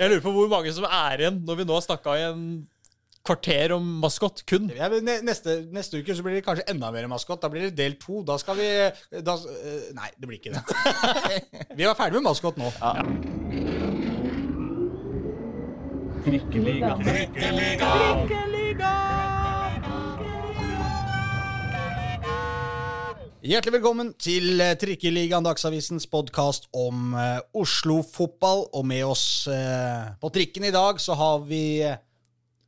Jeg lurer på hvor mange som er igjen når vi nå har snakka i en kvarter om maskot. Kun. Ja, neste, neste uke så blir det kanskje enda mer maskot. Da blir det del to. Da skal vi da, eh, Nei, det blir ikke det. Vi var ferdig med maskot nå. Hjertelig velkommen til eh, Trikkeligaen, Dagsavisens podkast om uh, Oslo-fotball. Og med oss uh, på trikken i dag så har vi eh,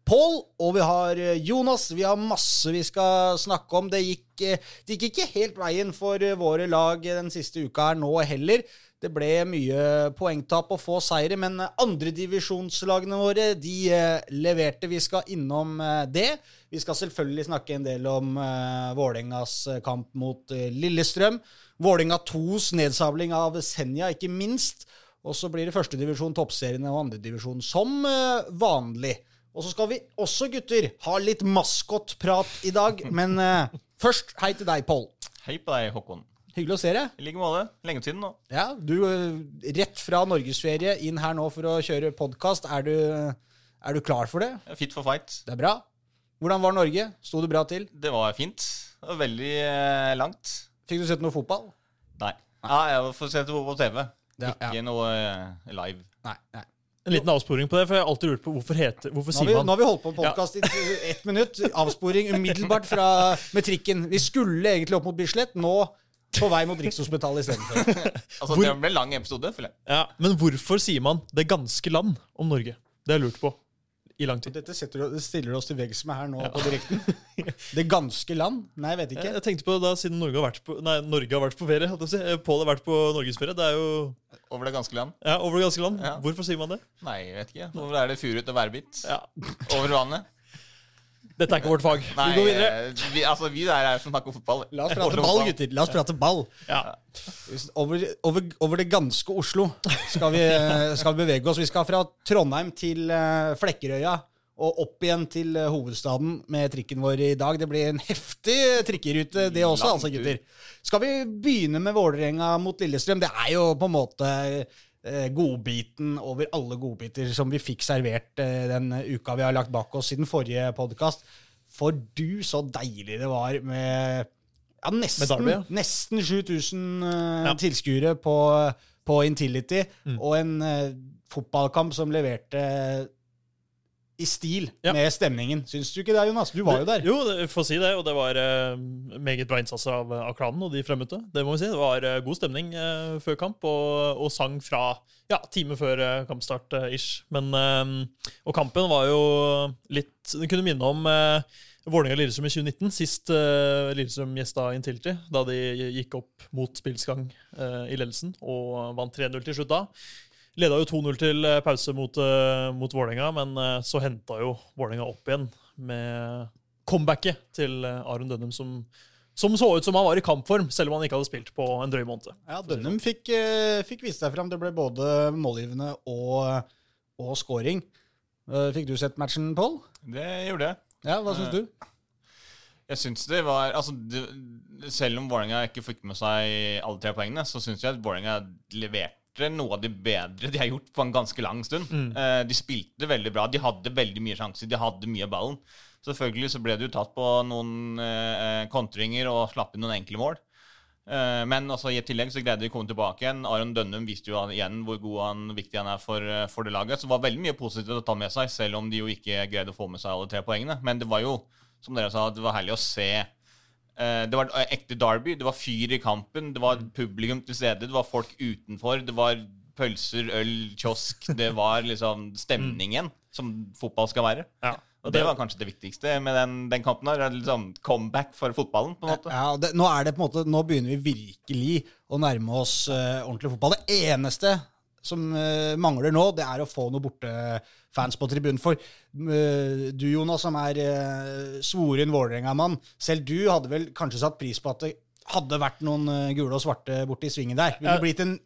Pål, og vi har eh, Jonas. Vi har masse vi skal snakke om. Det gikk, eh, det gikk ikke helt veien for eh, våre lag den siste uka her nå heller. Det ble mye poengtap og få seire, men eh, andredivisjonslagene våre de eh, leverte. Vi skal innom eh, det. Vi skal selvfølgelig snakke en del om uh, Vålerengas eh, kamp mot eh, Lillestrøm. Vålerenga 2s nedsabling av Senja, ikke minst. Og så blir det førstedivisjon, toppseriene og andredivisjon som eh, vanlig. Og så skal vi også, gutter, ha litt maskotprat i dag. Men eh, først, hei til deg, Pål. Hei på deg, Håkon. Hyggelig å se deg. I like måte. Lenge siden nå. Ja, du eh, rett fra norgesferie inn her nå for å kjøre podkast. Er, du- er du klar for det? Fit for fight. Det er bra. Hvordan var Norge? Sto det bra til? Det var fint. Det var veldig eh, langt. Fikk du sett noe fotball? Nei. Ja, jeg får se det på TV. Ja, Ikke ja. noe eh, live. Nei. nei. En liten avsporing på det, for jeg har alltid lurt på hvorfor, heter, hvorfor sier vi, man nå har vi holdt på med podkast i ett minutt. Avsporing umiddelbart fra, med trikken. Vi skulle egentlig opp mot Bislett. Nå på vei mot Rikshospitalet istedenfor. Altså, Hvor- Det ble en lang episode. føler jeg. ja, Men hvorfor sier man 'det ganske land' om Norge? Det har jeg lurt på i lang tid. Dette setter, du- stiller oss til veggs med her nå på direkten. Det ganske land? Nei, jeg vet ikke. jeg tenkte på da siden Norge har vært på, nei, Norge har vært på ferie. si. Eh, Pål har vært på norgesferie. Det er jo Over det ganske land. ja, over det ganske land. Ja. Hvorfor sier man det? Nei, jeg vet ikke. Hvor er det furut og værbitt? Ja. Over vannet? Dette er ikke vårt fag. Nei, vi går videre. eh, vi, altså, vi der er som snakker om fotball. La oss prate ball, gutter. La oss prate ball. Ja. Over, over, over det ganske Oslo skal vi, skal vi bevege oss. Vi skal fra Trondheim til eh, Flekkerøya og opp igjen til eh, hovedstaden med trikken vår i dag. Det blir en heftig trikkerute, det også, altså, gutter. Skal vi begynne med Vålerenga mot Lillestrøm? Det er jo på en måte eh, godbiten over alle godbiter som vi fikk servert eh, den uka vi har lagt bak oss siden forrige podkast. For du, så deilig det var med ja, nesten, Med ja. nesten 7000 uh, Ja. tilskuere på, på Intility, og en uh, fotballkamp som leverte i stil Ja. med stemningen. Syns du ikke det, Jonas? Du var jo der. Jo, få si det. Og det var uh, meget bra innsats av, av klanen og de fremmøtte. Det må vi si. Det var uh, god stemning uh, før kamp, og, og sang fra ja, time før kampstart ish. Men, og kampen var jo litt Den kunne minne om Vålerenga-Lillestrøm i 2019, sist uh, Lillestrøm gjesta Intility, da de gikk opp mot spillsgang uh, i ledelsen og vant 3-0 til slutt da. Leda jo 2-0 til eh, pause mot, uh, mot Vålerenga, men eh, så henta jo Vålerenga opp igjen med comebacket til eh, Aron Dønnum, som, som så ut som han var i kampform, selv om han ikke hadde spilt på en drøy måned. Ja, Dønnum fikk, eh, fikk vist seg fram. Det ble både målgivende og, og scoring. Eh, fikk du sett matchen, Pål? Det gjorde jeg. Ja, hva syns du? Jeg synes det var altså, det, Selv om Vålerenga ikke fikk med seg alle tre poengene, så syns jeg at Vålerenga leverte noe av det bedre de har gjort på en ganske lang stund. Eh, de spilte veldig bra. De hadde veldig mye sjanser. De hadde mye av ballen. Selvfølgelig så ble det jo tatt på noen eh, kontringer og slapp inn noen enkle mål. Eh, men også i tillegg så greide de å komme tilbake igjen. Aron Dønnum viste jo igjen hvor god han viktig han er for, eh, for det laget. Så det var veldig mye positivt å ta med seg, selv om de jo ikke greide å få med seg alle tre poengene. Men det var jo, som dere sa, det var herlig å se Det var et ekte derby. Det var fyr i kampen. Det var publikum til stede. Det var folk utenfor. Det var pølser, øl, kiosk. Det var liksom stemningen som fotball skal være. Ja. Og det var kanskje det viktigste med den, den kampen. her, Liksom Comeback for fotballen, på en måte. Ja, det, nå, er det på en måte, nå begynner vi virkelig å nærme oss uh, ordentlig fotball. Det eneste som uh, mangler nå, det er å få noen bortefans på tribunen. For uh, du, Jonas, som er uh, svoren Vålerenga-mann, selv du hadde vel kanskje satt pris på at det hadde vært noen gule og svarte borti svingen der. Ville Ja. blitt en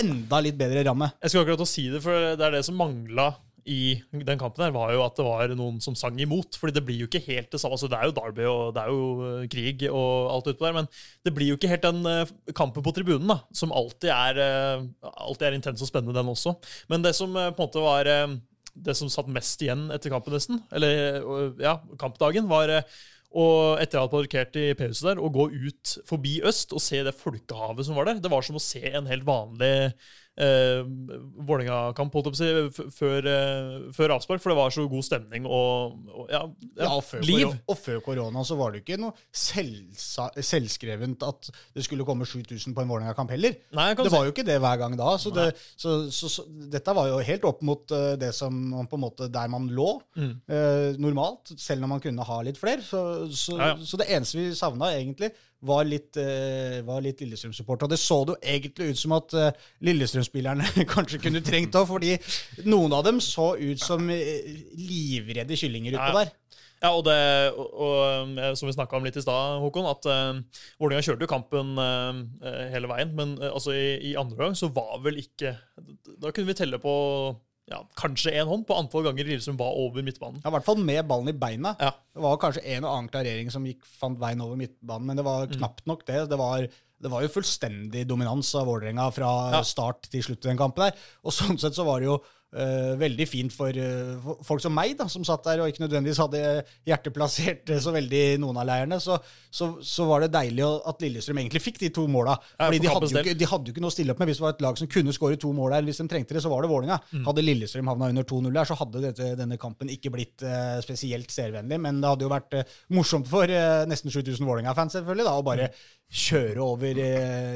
enda litt bedre ramme. Jeg skulle akkurat å si det, for det er det som mangla i den kampen her, var jo at det var noen som sang imot. fordi det blir jo ikke helt det samme. altså Det er jo Derby og det er jo eh, krig og alt utpå der, men det blir jo ikke helt den eh, kampen på tribunen da, som alltid er, eh, alltid er intens og spennende, den også. Men det som på en måte var det som satt mest igjen etter kampen, nesten, eller ja, kampdagen, var og etter å hadde parkert i P-huset der, å gå ut forbi øst og se det folkehavet som var der. Det var som å se en helt vanlig eh, Vålerenga-kamp før, eh, før, avspark, for det var så god stemning og, og ja, ja, ja før liv. Og før korona så var det ikke noe selvskrevent at det skulle komme 7000 på en Vålerenga-kamp heller. Nei, det var jo ikke det hver gang da. Så, det, så, så, så dette var jo helt opp mot uh, det som på en måte der man lå mm. uh, normalt, selv når man kunne ha litt flere. Så, ja, så det eneste vi savna egentlig, var litt, uh, litt Lillestrøm-supporter. Og det så det jo egentlig ut som at uh, Lillestrøm-spillerne kanskje kunne trengt òg, fordi noen av dem så ut som uh, livredde kyllinger utpå der. Ja, og, det, og, og som vi snakka om litt i stad, Håkon, at uh, Vålerenga kjørte jo kampen uh, hele veien. Men uh, altså i, i andre gang så var vel ikke Da kunne vi telle på ja, kanskje én hånd på antall ganger Lillestrøm var over midtbanen. Ja, I hvert fall med ballen i beina. Ja. Det var kanskje en og annen klarering som gikk, fant veien over midtbanen, men det var mm. knapt nok det. Det var, det var jo fullstendig dominans av Vålerenga fra start til slutt i den kampen. der. Og sånn sett så var det jo Uh, veldig fint for, uh, folk som meg, da, som satt der og ikke nødvendigvis hadde hjertet plassert uh, så veldig i noen av leirene. Så, så, så, var det deilig at Lillestrøm egentlig fikk de to måla. Fordi de hadde, ikke, de hadde, jo ikke, noe å stille opp med hvis det var et lag som kunne skåre to mål der. Hvis de trengte det, så var det Vålinga. Mm. Hadde Lillestrøm havna under 2-0 der, så hadde dette, denne kampen ikke blitt spesielt seervennlig. Men det hadde jo vært morsomt for nesten 7000 Vålinga-fans selvfølgelig da, å bare mm. kjøre over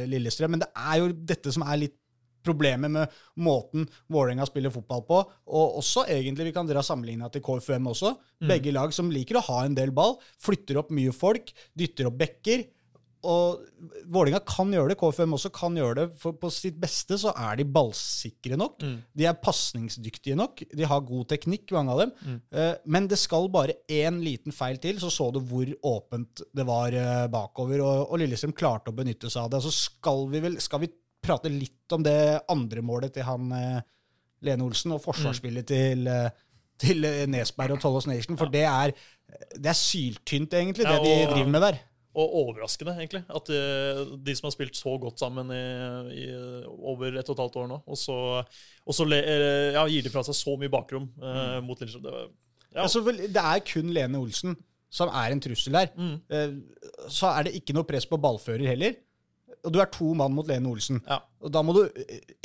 Lillestrøm. Men det er jo dette som er litt problemet med måten Vålerenga spiller fotball på. Og også egentlig, vi kan dra sammenligna til KFUM også. Mm. Begge lag som liker å ha en del ball, flytter opp mye folk, dytter opp bekker. Og Vålerenga kan gjøre det, KFUM også kan gjøre det. For på sitt beste så er de ballsikre nok. Mm. De er pasningsdyktige nok. De har god teknikk, mange av dem. Mm. Uh, men det skal bare én liten feil til, så så du hvor åpent det var uh, bakover. Og, og Lillestrøm klarte å benytte seg av det. Så skal vi vel skal vi prate litt om det andre målet til han eh, Lene Olsen, og forsvarsspillet mm. til, eh, til eh, Nesberg og Tollås Nation. For det, er, det er syltynt, egentlig, ja, og, det de driver med der. Og overraskende, egentlig. At de, de som har spilt så godt sammen i, i, over et og et halvt år nå, og så, og så ja, gir de fra seg så mye bakrom uh, mot Lillestrøm. Det, ja. altså, det er kun Lene Olsen som er en trussel her. Mm. Så er det ikke noe press på ballfører heller og du er to mann mot Lene Olsen. Ja. Og da må du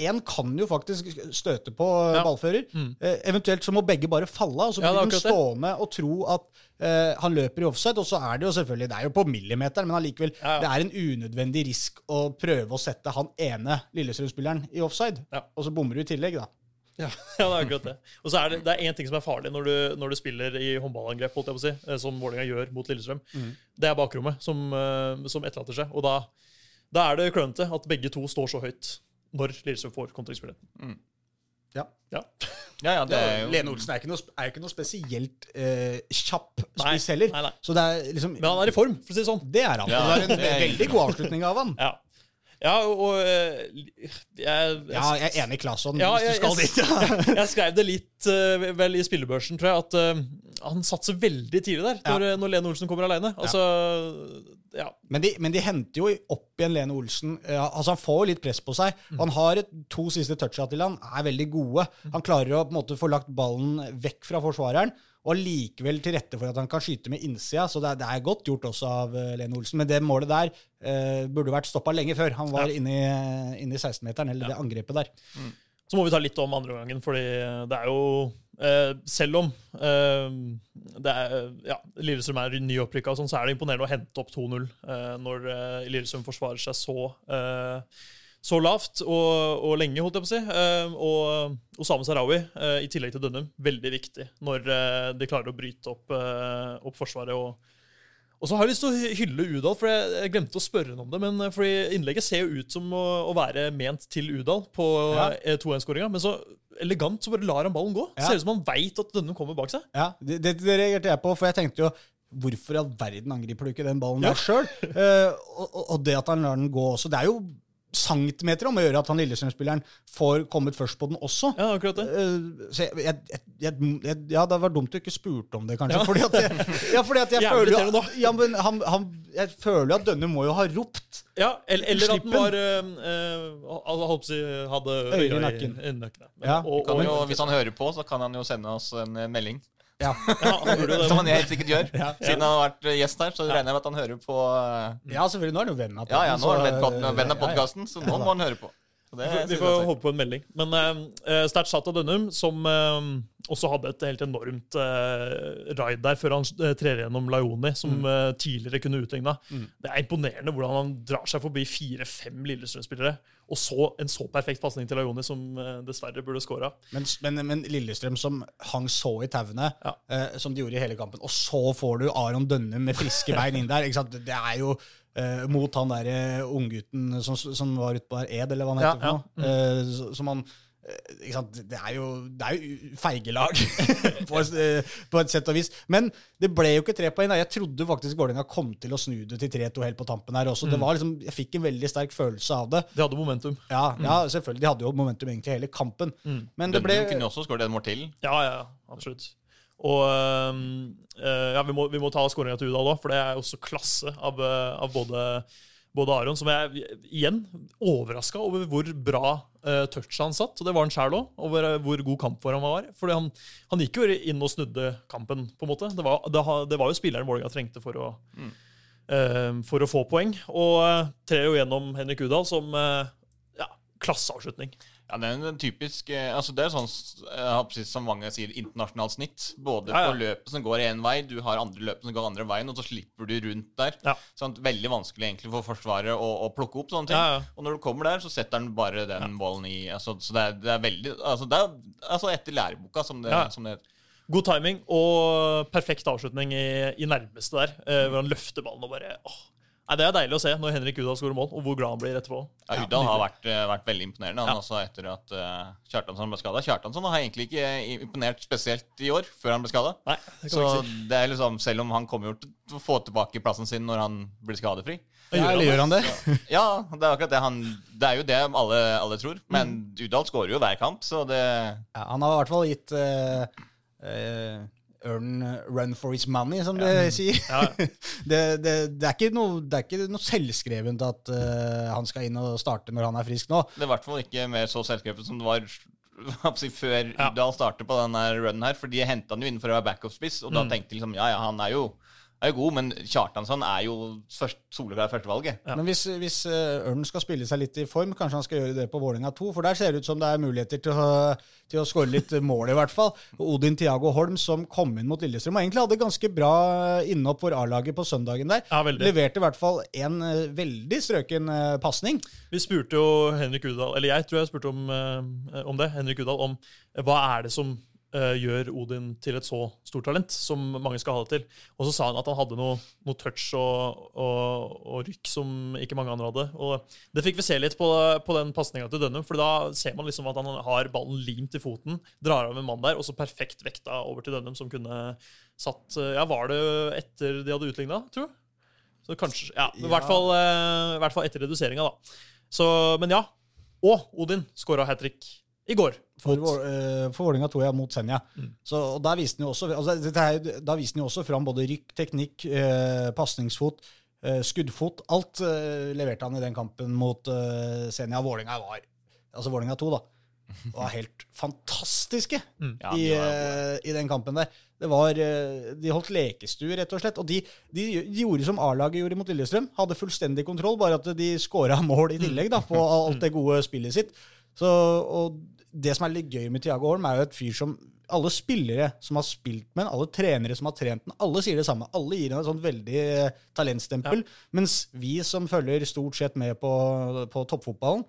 Én kan jo faktisk støte på ja. ballfører. Mm. Eh, eventuelt så må begge bare falle, og så blir ja, den stående og tro at eh, han løper i offside. Og så er det jo selvfølgelig Det er jo på millimeteren, men allikevel det er en unødvendig risk å prøve å sette han ene Lillestrøm-spilleren i offside. Og så bommer du i tillegg, da. Ja, ja, det er akkurat det. Og så er det, det er én ting som er farlig når du, når du spiller i håndballangrep, holdt jeg på å si, eh, som Vålerenga gjør mot Lillestrøm. Mm. Det er bakrommet som, eh, som etterlater seg. Og da da er det klønete at begge to står så høyt når Lillestrøm får kontringsmuligheten. Mm. Ja. ja. ja, ja jo... Lene Olsen er ikke noe, er ikke noe spesielt eh, kjapp spiss heller. Nei, nei. Liksom, Men han er i form, for å si det sånn. Det er han. Ja, det er en veldig god avslutning av han. Ja. Ja, og eh, jeg, jeg, Ja, jeg er enig i Claesson, ja, hvis du skal dit. jeg, jeg skrev det litt uh, vel i spillebørsen, tror jeg, at uh, han satser veldig tidlig der, når, ja. når Lene Olsen kommer aleine. Altså, ja. men, de, men, de, henter jo opp igjen Lene Olsen. altså Han får jo litt press på seg. Mm. Han har et, to siste toucha til han, er veldig gode. Han klarer å på en måte få lagt ballen vekk fra forsvareren og likevel til rette for at han kan skyte med innsida. Så det er, det er godt gjort også av uh, Lene Olsen. Men det målet der uh, burde vært stoppa lenge før. Han var ja. inne, i, i 16-meteren, eller ja. det angrepet der. Mm. Så må vi ta litt om andre omgangen, fordi det er jo Selv om det er, ja, Lillestrøm er nyopprykka, sånn, så er det imponerende å hente opp 2-0 når Lillestrøm forsvarer seg så så lavt og, og, lenge, holdt jeg på å si. Og Osame Sarawi, i tillegg til Dønnum, veldig viktig når de klarer å bryte opp, opp Forsvaret. Og, og, så har jeg lyst til å hylle Udal, for jeg, glemte å spørre ham om det. Men fordi innlegget ser jo ut som å, å være ment til Udal på ja. 2-1-skåringa. Men så elegant så bare lar han ballen gå. Ja. Ser ut som han veit at denne kommer bak seg. Ja, det, det, det reagerte jeg på, for jeg tenkte jo Hvorfor i all verden angriper du ikke den ballen ja. der sjøl? og, og, det at han lar den gå også. Det er jo centimeter om å gjøre at han Lillestrøm-spilleren får kommet først på den også. Ja, akkurat det. Uh, så jeg, jeg, jeg, jeg, ja, det var dumt du ikke spurte om det, kanskje. Fordi at jeg, ja, fordi at jeg føler jo jo ja, men han, han, Jeg føler at Dønne må jo ha ropt. Ja, eller, eller at den var øh, holdt på å si, hadde Øyre i nakken. ja. Og, og, jo, hvis han hører på, så kan han jo sende oss en eh, melding. Ja, ja, han burde det. Som han helt sikkert gjør. Ja. Siden han har vært eh, gjest her, så regner jeg med at han hører på eh, ja selvfølgelig. Nå er han jo venn av Ja, ja, nå er han venn av- ja. så nå må han høre på. Det Vi får- håpe på en melding. Men uh, Stert Sata Dønnum, som uh, også hadde et helt enormt uh, raid der før han uh, trer gjennom Laioni, som Mm. uh, tidligere kunne utligna. Det er imponerende hvordan han drar seg forbi fire-fem Lillestrøm-spillere, og så en så perfekt pasning til Laioni, som eh, dessverre burde scora. Men, men, men Lillestrøm som hang så i tauene, Ja. eh, som de gjorde i hele kampen, og så får du Aron Dønnum med friske bein inn der. Ikke sant? Det er jo eh, mot han derre unggutten som, som var ute på der, Ed, eller hva han heter for noe. Mm. så- som han eh, ikke sant? Det er jo, det er jo feigelag, på, eh, på et sett og vis. Men det ble jo ikke tre poeng. Jeg trodde faktisk Vålerenga kom til å snu det til 3-2 helt på tampen her også. Det var liksom, jeg fikk en veldig sterk følelse av det. De hadde momentum. Ja, ja, selvfølgelig. De hadde jo momentum egentlig hele kampen. Men det ble Dønnum kunne jo også skåret en mål til. Ja, ja, ja, absolutt. Og øh, ja, vi, må, vi må ta skåringa til Udal òg, for det er også klasse av, øh, av både, både Aron, som jeg igjen overraska over hvor bra uh, touch han satt. Og det var han sjæl òg, over hvor god kampform han var. Fordi han, han gikk jo inn og snudde kampen, på en måte. Det var, det, det var jo spilleren Vålerenga trengte for å, øh, for å få poeng. Og uh, trer jo gjennom Henrik Udal som ja, klasseavslutning. Ja, Det er en typisk eh, altså Det er sånn jeg som mange sier, internasjonalt snitt. Både Ja, ja. på løpet som går én vei, du har andre løp som går andre veien, og så slipper du rundt der. Ja. Sånn, veldig vanskelig egentlig for Forsvaret å, å plukke opp sånne ting. Ja. Og når du kommer der, så setter han bare den ballen i altså, Så det er, det er veldig altså, Det er altså etter læreboka, som det, Ja. som det heter. God timing og perfekt avslutning i, i nærmeste der, eh, hvor han løfter ballen og bare åh. Nei, Det er deilig å se når Henrik Udal skårer mål, og hvor glad han blir etterpå. Ja, Udal har vært, eh, vært veldig imponerende, han Ja. også etter at uh, Kjartansson ble skada. Kjartansson har egentlig ikke imponert spesielt i år, før han ble skada. Nei, det kan Så det er liksom, selv om han kommer til å få tilbake plassen sin når han blir skadefri. Ja, eller gjør han det? Ja, det er akkurat det han Det er jo det alle, alle tror. Men Mm. Udal skårer jo hver kamp, så det Ja, han har i hvert fall gitt uh, eh, Earn run for his money, som det sier. Ja, ja. det, det, det, er ikke noe, det er ikke noe selvskrevent at uh, han skal inn og starte når han er frisk nå. Det er i hvert fall ikke mer så selvskrevet som det var før Ja. Udal startet på denne runnen her. For de henta han jo inn for å være backup-spiss, og da Mm. tenkte de liksom ja, ja, han er jo, er jo god, men Kjartansson er jo først, soleklart førstevalget. Ja. Men hvis, hvis eh, Ørn skal spille seg litt i form, kanskje han skal gjøre det på Vålerenga 2? For der ser det ut som det er muligheter til å, til å skåre litt mål, i hvert fall. Odin Tiago Holm, som kom inn mot Lillestrøm, og egentlig hadde ganske bra innhopp for A-laget på søndagen der. Ja. Leverte i hvert fall en eh, veldig strøken uh, pasning. Vi spurte jo Henrik Udal, eller jeg tror jeg spurte om, eh, om det, Henrik Udal, om eh, hva er det som eh, gjør Odin til et så stort talent som mange skal ha det til. Og så sa han at han hadde noe, noe touch og, og, og rykk som ikke mange andre hadde. Og det fikk vi se litt på, på den pasninga til Dønnum, for da ser man liksom at han har ballen limt i foten, drar av en mann der, og så perfekt vekta over til Dønnum, som kunne satt eh, Ja, var det etter de hadde utligna, tror jeg? Så kanskje, ja, i, Ja. hvert fall, uh, hvert fall etter reduseringa, da. Så, men ja. Og Odin skåra hat trick i går. For, eh, for Vålerenga 2 ja, mot Senja. Mm. Så, og der viste han jo også, altså, dette er, da viste han jo også fram både rykk, teknikk, eh, pasningsfot, eh, skuddfot. Alt eh, leverte han i den kampen mot eh, Senja. Vålerenga var altså Vålerenga 2, da. Var helt fantastiske Ja, i, var eh, i den kampen der. Det var, eh, De holdt lekestue, rett og slett. Og de, de, de gjorde som A-laget gjorde mot Lillestrøm. Hadde fullstendig kontroll, bare at de skåra mål i tillegg da, på alt det gode spillet sitt. Så, og det som er litt gøy med Thiago Holm, er jo et fyr som alle spillere som har spilt med han, alle trenere som har trent han, alle sier det samme. Alle gir han et sånt veldig talentstempel. talentstempel. Mens vi som følger stort sett med på, på toppfotballen,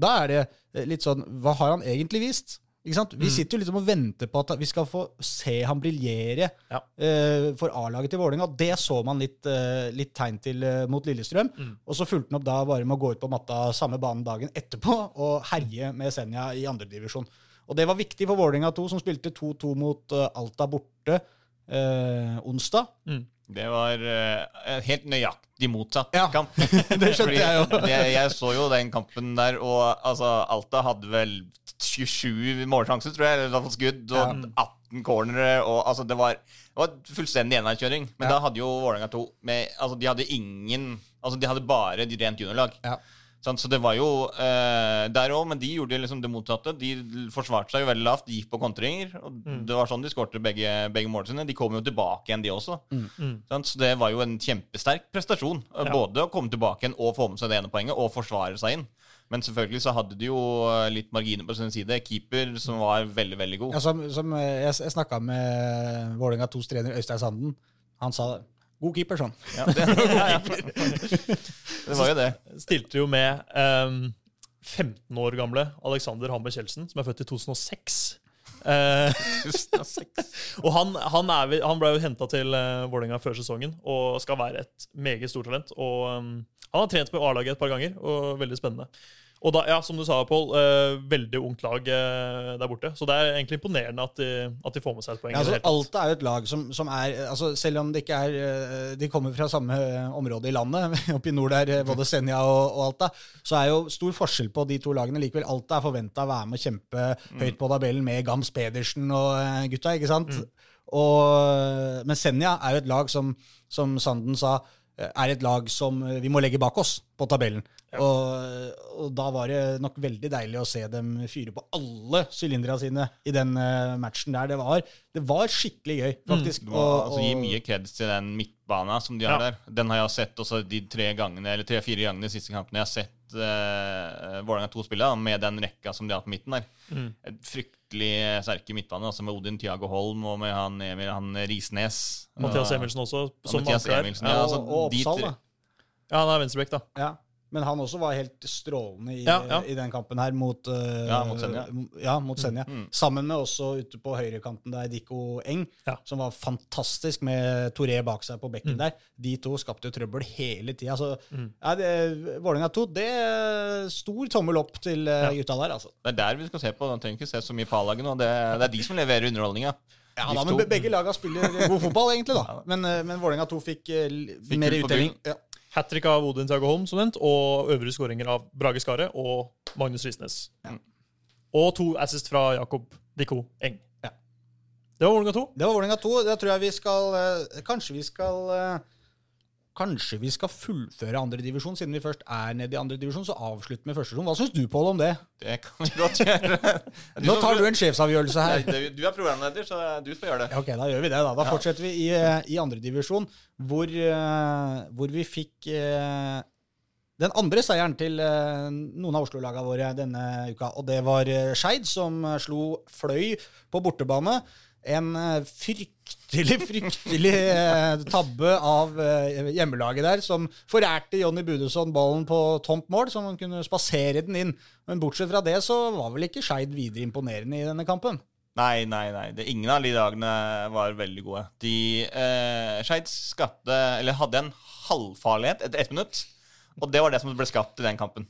da er det eh, litt sånn Hva har han egentlig vist? Ikke sant? Vi sitter jo liksom og venter på at vi skal få se han briljere Ja. uh, for A-laget til Vålerenga. Det så man litt, uh, litt tegn til uh, mot Lillestrøm. Og så fulgte han opp da bare med å gå ut på matta samme banen dagen etterpå og herje med Senja i andredivisjon. Og det var viktig for Vålerenga 2, som spilte 2-2 mot Alta borte eh, onsdag. Det var uh, helt nøyaktig motsatt Ja, kamp. det skjønte Fordi jeg jo. jeg, jeg så jo den kampen der, og altså, Alta hadde vel 27 målsjanser, tror jeg, eller fått skudd, og 18 cornere. Og, altså, det, var, det var fullstendig enveiskjøring. Men Ja. da hadde jo Vålerenga 2 med, altså, De hadde ingen Altså, de hadde bare de rent juniorlag. Ja. Så det var jo eh, der òg, men de gjorde liksom det motsatte. De forsvarte seg jo veldig lavt, de gikk på kontringer. Og Det var sånn de skårte begge, begge målene sine. De kom jo tilbake igjen, de også. Sant, så det var jo en kjempesterk prestasjon. eh, Ja. Både å komme tilbake igjen og få med seg det ene poenget, og forsvare seg inn. Men selvfølgelig så hadde de jo eh, litt marginer på sin side. Keeper som var veldig, veldig god. Ja, som, som eh, jeg, jeg snakka med Vålerenga 2s trener Øystein Sanden. Han sa god keeper, sånn. Ja, det, det var jo det. Stilte jo med um, 15 år gamle Alexander Hammer Kjeldsen, som er født i 2006. Eh, og han, han, er, han ble jo henta til uh, Vålerenga før sesongen og skal være et meget stort talent. Og um, Han har trent med A-laget et par ganger, og veldig spennende. Og da, ja, som du sa, Pål, eh, veldig ungt lag eh, der borte. Så det er egentlig imponerende at de, at de får med seg et poeng. Ja, altså. Alta er jo et lag som, som er altså, Selv om det ikke er eh, De kommer fra samme eh, område i landet, oppe i nord der, eh, både Senja og, og Alta, så er jo stor forskjell på de to lagene. Likevel, Alta er forventa å være med å kjempe høyt på tabellen med Gams Pedersen og gutta, ikke sant? Og, men Senja er jo et lag som, som Sanden sa, er et lag som vi må legge bak oss på tabellen. Og, og da var det nok veldig deilig å se dem fyre på alle sylinderne sine i den uh, matchen der. Det var, det var skikkelig gøy, faktisk. Du må altså, gi mye kreds til den midtbana som de har Ja. der. Den har jeg sett også de tre gangene, eller tre-fire gangene de siste kampene jeg har sett uh, Vålerenga 2 spille, da, med den rekka som de har på midten der. Et fryktelig sterke midtbane, altså med Odin Tiago Holm og med han, Emil, han Risnes. Mathias Emelsen Emilsen også, og som Mathias anker der. Emilsen, Ja, ja, og, altså, og de Oppsal, da. ja, han er venstrebekk, da. Ja. Men han også var helt strålende i, Ja, ja. i den kampen her mot, uh, Ja, mot Senja. Ja, mot Senja. Sammen med også ute på høyrekanten der Dikko Eng, Ja. som var fantastisk med Toré bak seg på bekken der. De to skapte jo trøbbel hele tida. Så ja, det- Vålerenga 2, det er stor tommel opp til eh, gutta der, altså. Det er der vi skal se på. Man trenger ikke se så mye på A-laget nå. Det, det er de som leverer underholdninga. Ja, da, men begge laga spiller god fotball, egentlig, da. Men, eh, men Vålerenga 2 fikk, Fikk mer utdeling. uttelling. Ja. Hat trick av Odin Tiago Holm, som nevnt, og øvrige skåringer av Brage Skare og Magnus Risnes. Og to assist fra Jakob Dikko Eng. Ja. Det var Vålerenga 2. Det var Vålerenga 2. Da tror jeg vi skal eh, Kanskje vi skal eh, Kanskje vi skal fullføre andredivisjon, siden vi først er nede i andredivisjon. Så avslutt med førsterom. Hva syns du, Pål, om det? Det kan vi godt gjøre. Nå tar du en sjefsavgjørelse her. Du er programleder, så du får gjøre det. Ja, Ok, da gjør vi det. Da Da fortsetter vi i, eh, i andredivisjon, hvor, eh, hvor vi fikk eh, den andre seieren til noen av Oslo-laga våre denne uka. Og det var Skeid, som slo Fløy på bortebane. En eh, fryktelig, fryktelig eh, tabbe av eh, hjemmelaget der, som forærte Jonny Budesson ballen på tomt mål, så han kunne spasere den inn. Men bortsett fra det så var vel ikke Skeid videre imponerende i denne kampen. Nei, nei, nei. Det, ingen av de dagene var veldig gode. De eh, Skeid skapte Eller hadde en halvfarlighet etter ett minutt. Og det var det som ble skapt i den kampen.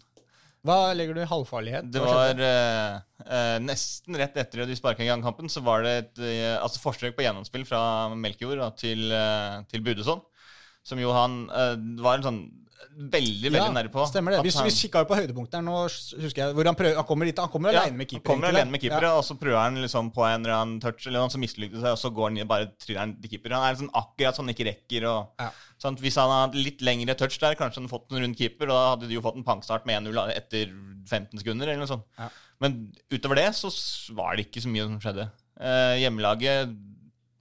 Hva legger du i halvfarlighet? Det var uh, nesten rett etter at de sparka i gang kampen, så var det et uh, altså forsøk på gjennomspill fra Melkjord da, til, til Budeson. Som jo han eh, var en sånn veldig, veldig nære på. Stemmer det. Hvis han- vi kikker på høydepunktet her nå, husker jeg hvor han prøver Han kommer, litt, han kommer Ja, alene med keeper. Han kommer alene med da. ja. og så prøver han liksom på en eller annen touch, eller noe som seg, og så går han ned, bare triller han til keeper. Han er sånn akkurat sånn ikke rekker. og Ja. sånn, Hvis han hadde litt lengre touch der, kanskje han fått en rund keeper, og da hadde de jo fått en pangstart med 1-0 etter 15 sekunder, eller noe sånt. Ja. Men utover det så var det ikke så mye som skjedde. Eh, hjemmelaget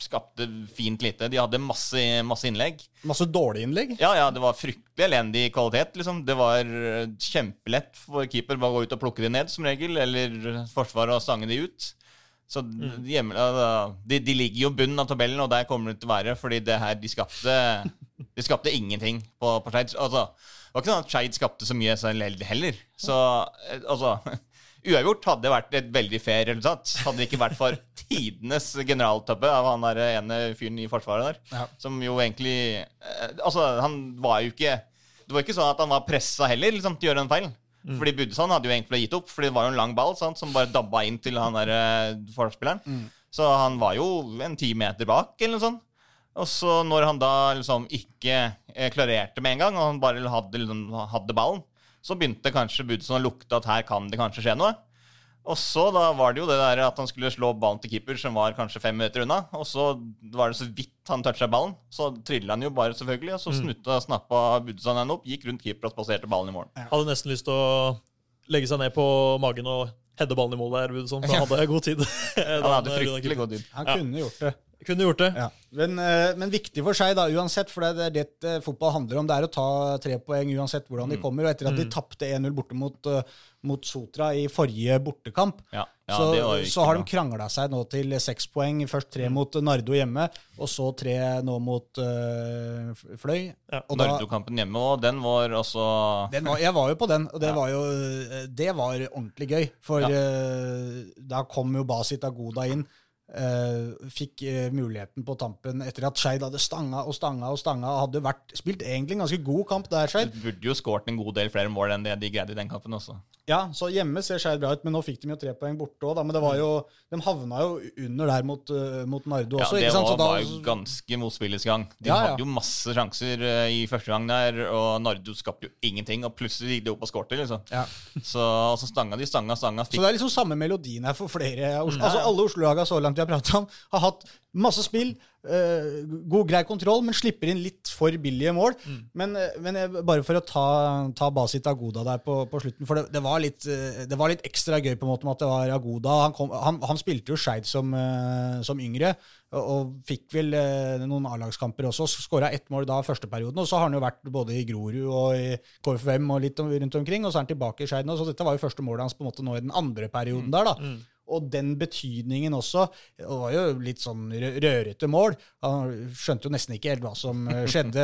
skapte fint lite. De hadde masse, masse innlegg. Masse dårlige innlegg. Ja, ja, det var fryktelig elendig kvalitet, liksom. Det var eh, kjempelett for keeper bare å gå ut og plukke de ned, som regel, eller forsvaret å stange de ut. Så Mm. hjemme, de, de ligger jo bunnen av tabellen, og der kommer det til å være, fordi det her, de skapte De skapte ingenting på, på Skeid. Altså, det var ikke sånn at Skeid skapte så mye heller. Så eh, altså Uavgjort hadde vært et veldig fair resultat. Hadde det ikke vært for tidenes generaltabbe av han der ene fyren i Forsvaret der. Ja. Som jo egentlig eh, Altså, han var jo ikke Det var ikke sånn at han var pressa heller liksom, til å gjøre den feilen. Fordi Budesand hadde jo egentlig gitt opp, Fordi det var jo en lang ball sant, som bare dabba inn til han der eh, forspilleren. Så han var jo en ti meter bak, eller noe sånt. Og så når han da liksom ikke eh, klarerte med en gang, og han bare hadde, liksom, hadde ballen, så begynte kanskje Budson å lukte at her kan det kanskje skje noe. Og så da var det jo det der at han skulle slå ballen til keeper, som var kanskje fem meter unna. Og så var det så vidt han toucha ballen, så trilla han jo bare, selvfølgelig. Og så snutta, snappa Budson henne opp, gikk rundt keeper og spaserte ballen i mål. Hadde nesten lyst til å legge seg ned på magen og heade ballen i mål der, Budson, for han hadde god tid. Han hadde fryktelig god tid. Han kunne gjort det. Kunne gjort det. Ja. Men, eh, men viktig for seg, da, uansett, for det er det eh, fotball handler om. Det er å ta tre poeng uansett hvordan Mm. de kommer. Og etter at de tapte 1-0 borte mot, eh, mot Sotra i forrige bortekamp, Ja, ja så, ikke så har de krangla seg nå til seks poeng. Først tre mot Nardo hjemme, og så tre nå mot uh, Fløy. Ja. Nardo-kampen hjemme, og den var også den var, jeg var jo på den, og det Ja. var jo Det var ordentlig gøy. For Ja. eh, da kom jo Basit Agoda inn. Eh, fikk uh, muligheten på tampen etter at Skeid hadde stanga og stanga og stanga. Hadde vært, spilt egentlig en ganske god kamp der, Skeid. Burde jo skåret en god del flere mål enn det de greide i den kampen også. Ja, så hjemme ser Skeid bra ut, men nå fikk de jo tre poeng borte òg. Men det var jo, de havna jo under der mot, uh, mot Nardo Ja, det var, da, var jo ganske motspillets gang. De Ja, ja. hadde jo masse sjanser i første gang der, og Nardo skapte jo ingenting, og plutselig gikk de opp og skårte, liksom. ja. Så, og så stanga de, stanga, stanga. Så det er liksom samme melodien her for flere. Mm. Altså. Alle Oslo-laga så langt vi har pratet om, har hatt masse spill, eh, god, grei kontroll, men slipper inn litt for billige mål. Mm. Men, eh, men jeg, bare for å ta, ta Basit Agoda der på, på slutten, for det, det, var litt, eh, det var litt ekstra gøy på en måte med at det var Agoda. Han, kom, han, han spilte jo Skeid som, eh, som yngre, og, og fikk vel eh, noen A-lagskamper også. Skåra ett mål da første perioden, og så har han jo vært både i Grorud og i KFUM og litt om, rundt omkring, og så er han tilbake i Skeid nå. Så dette var jo første målet hans på en måte nå i den andre perioden der, da. Og den betydningen også. Det var jo litt sånn rørete mål. Han skjønte jo nesten ikke helt hva som eh, skjedde.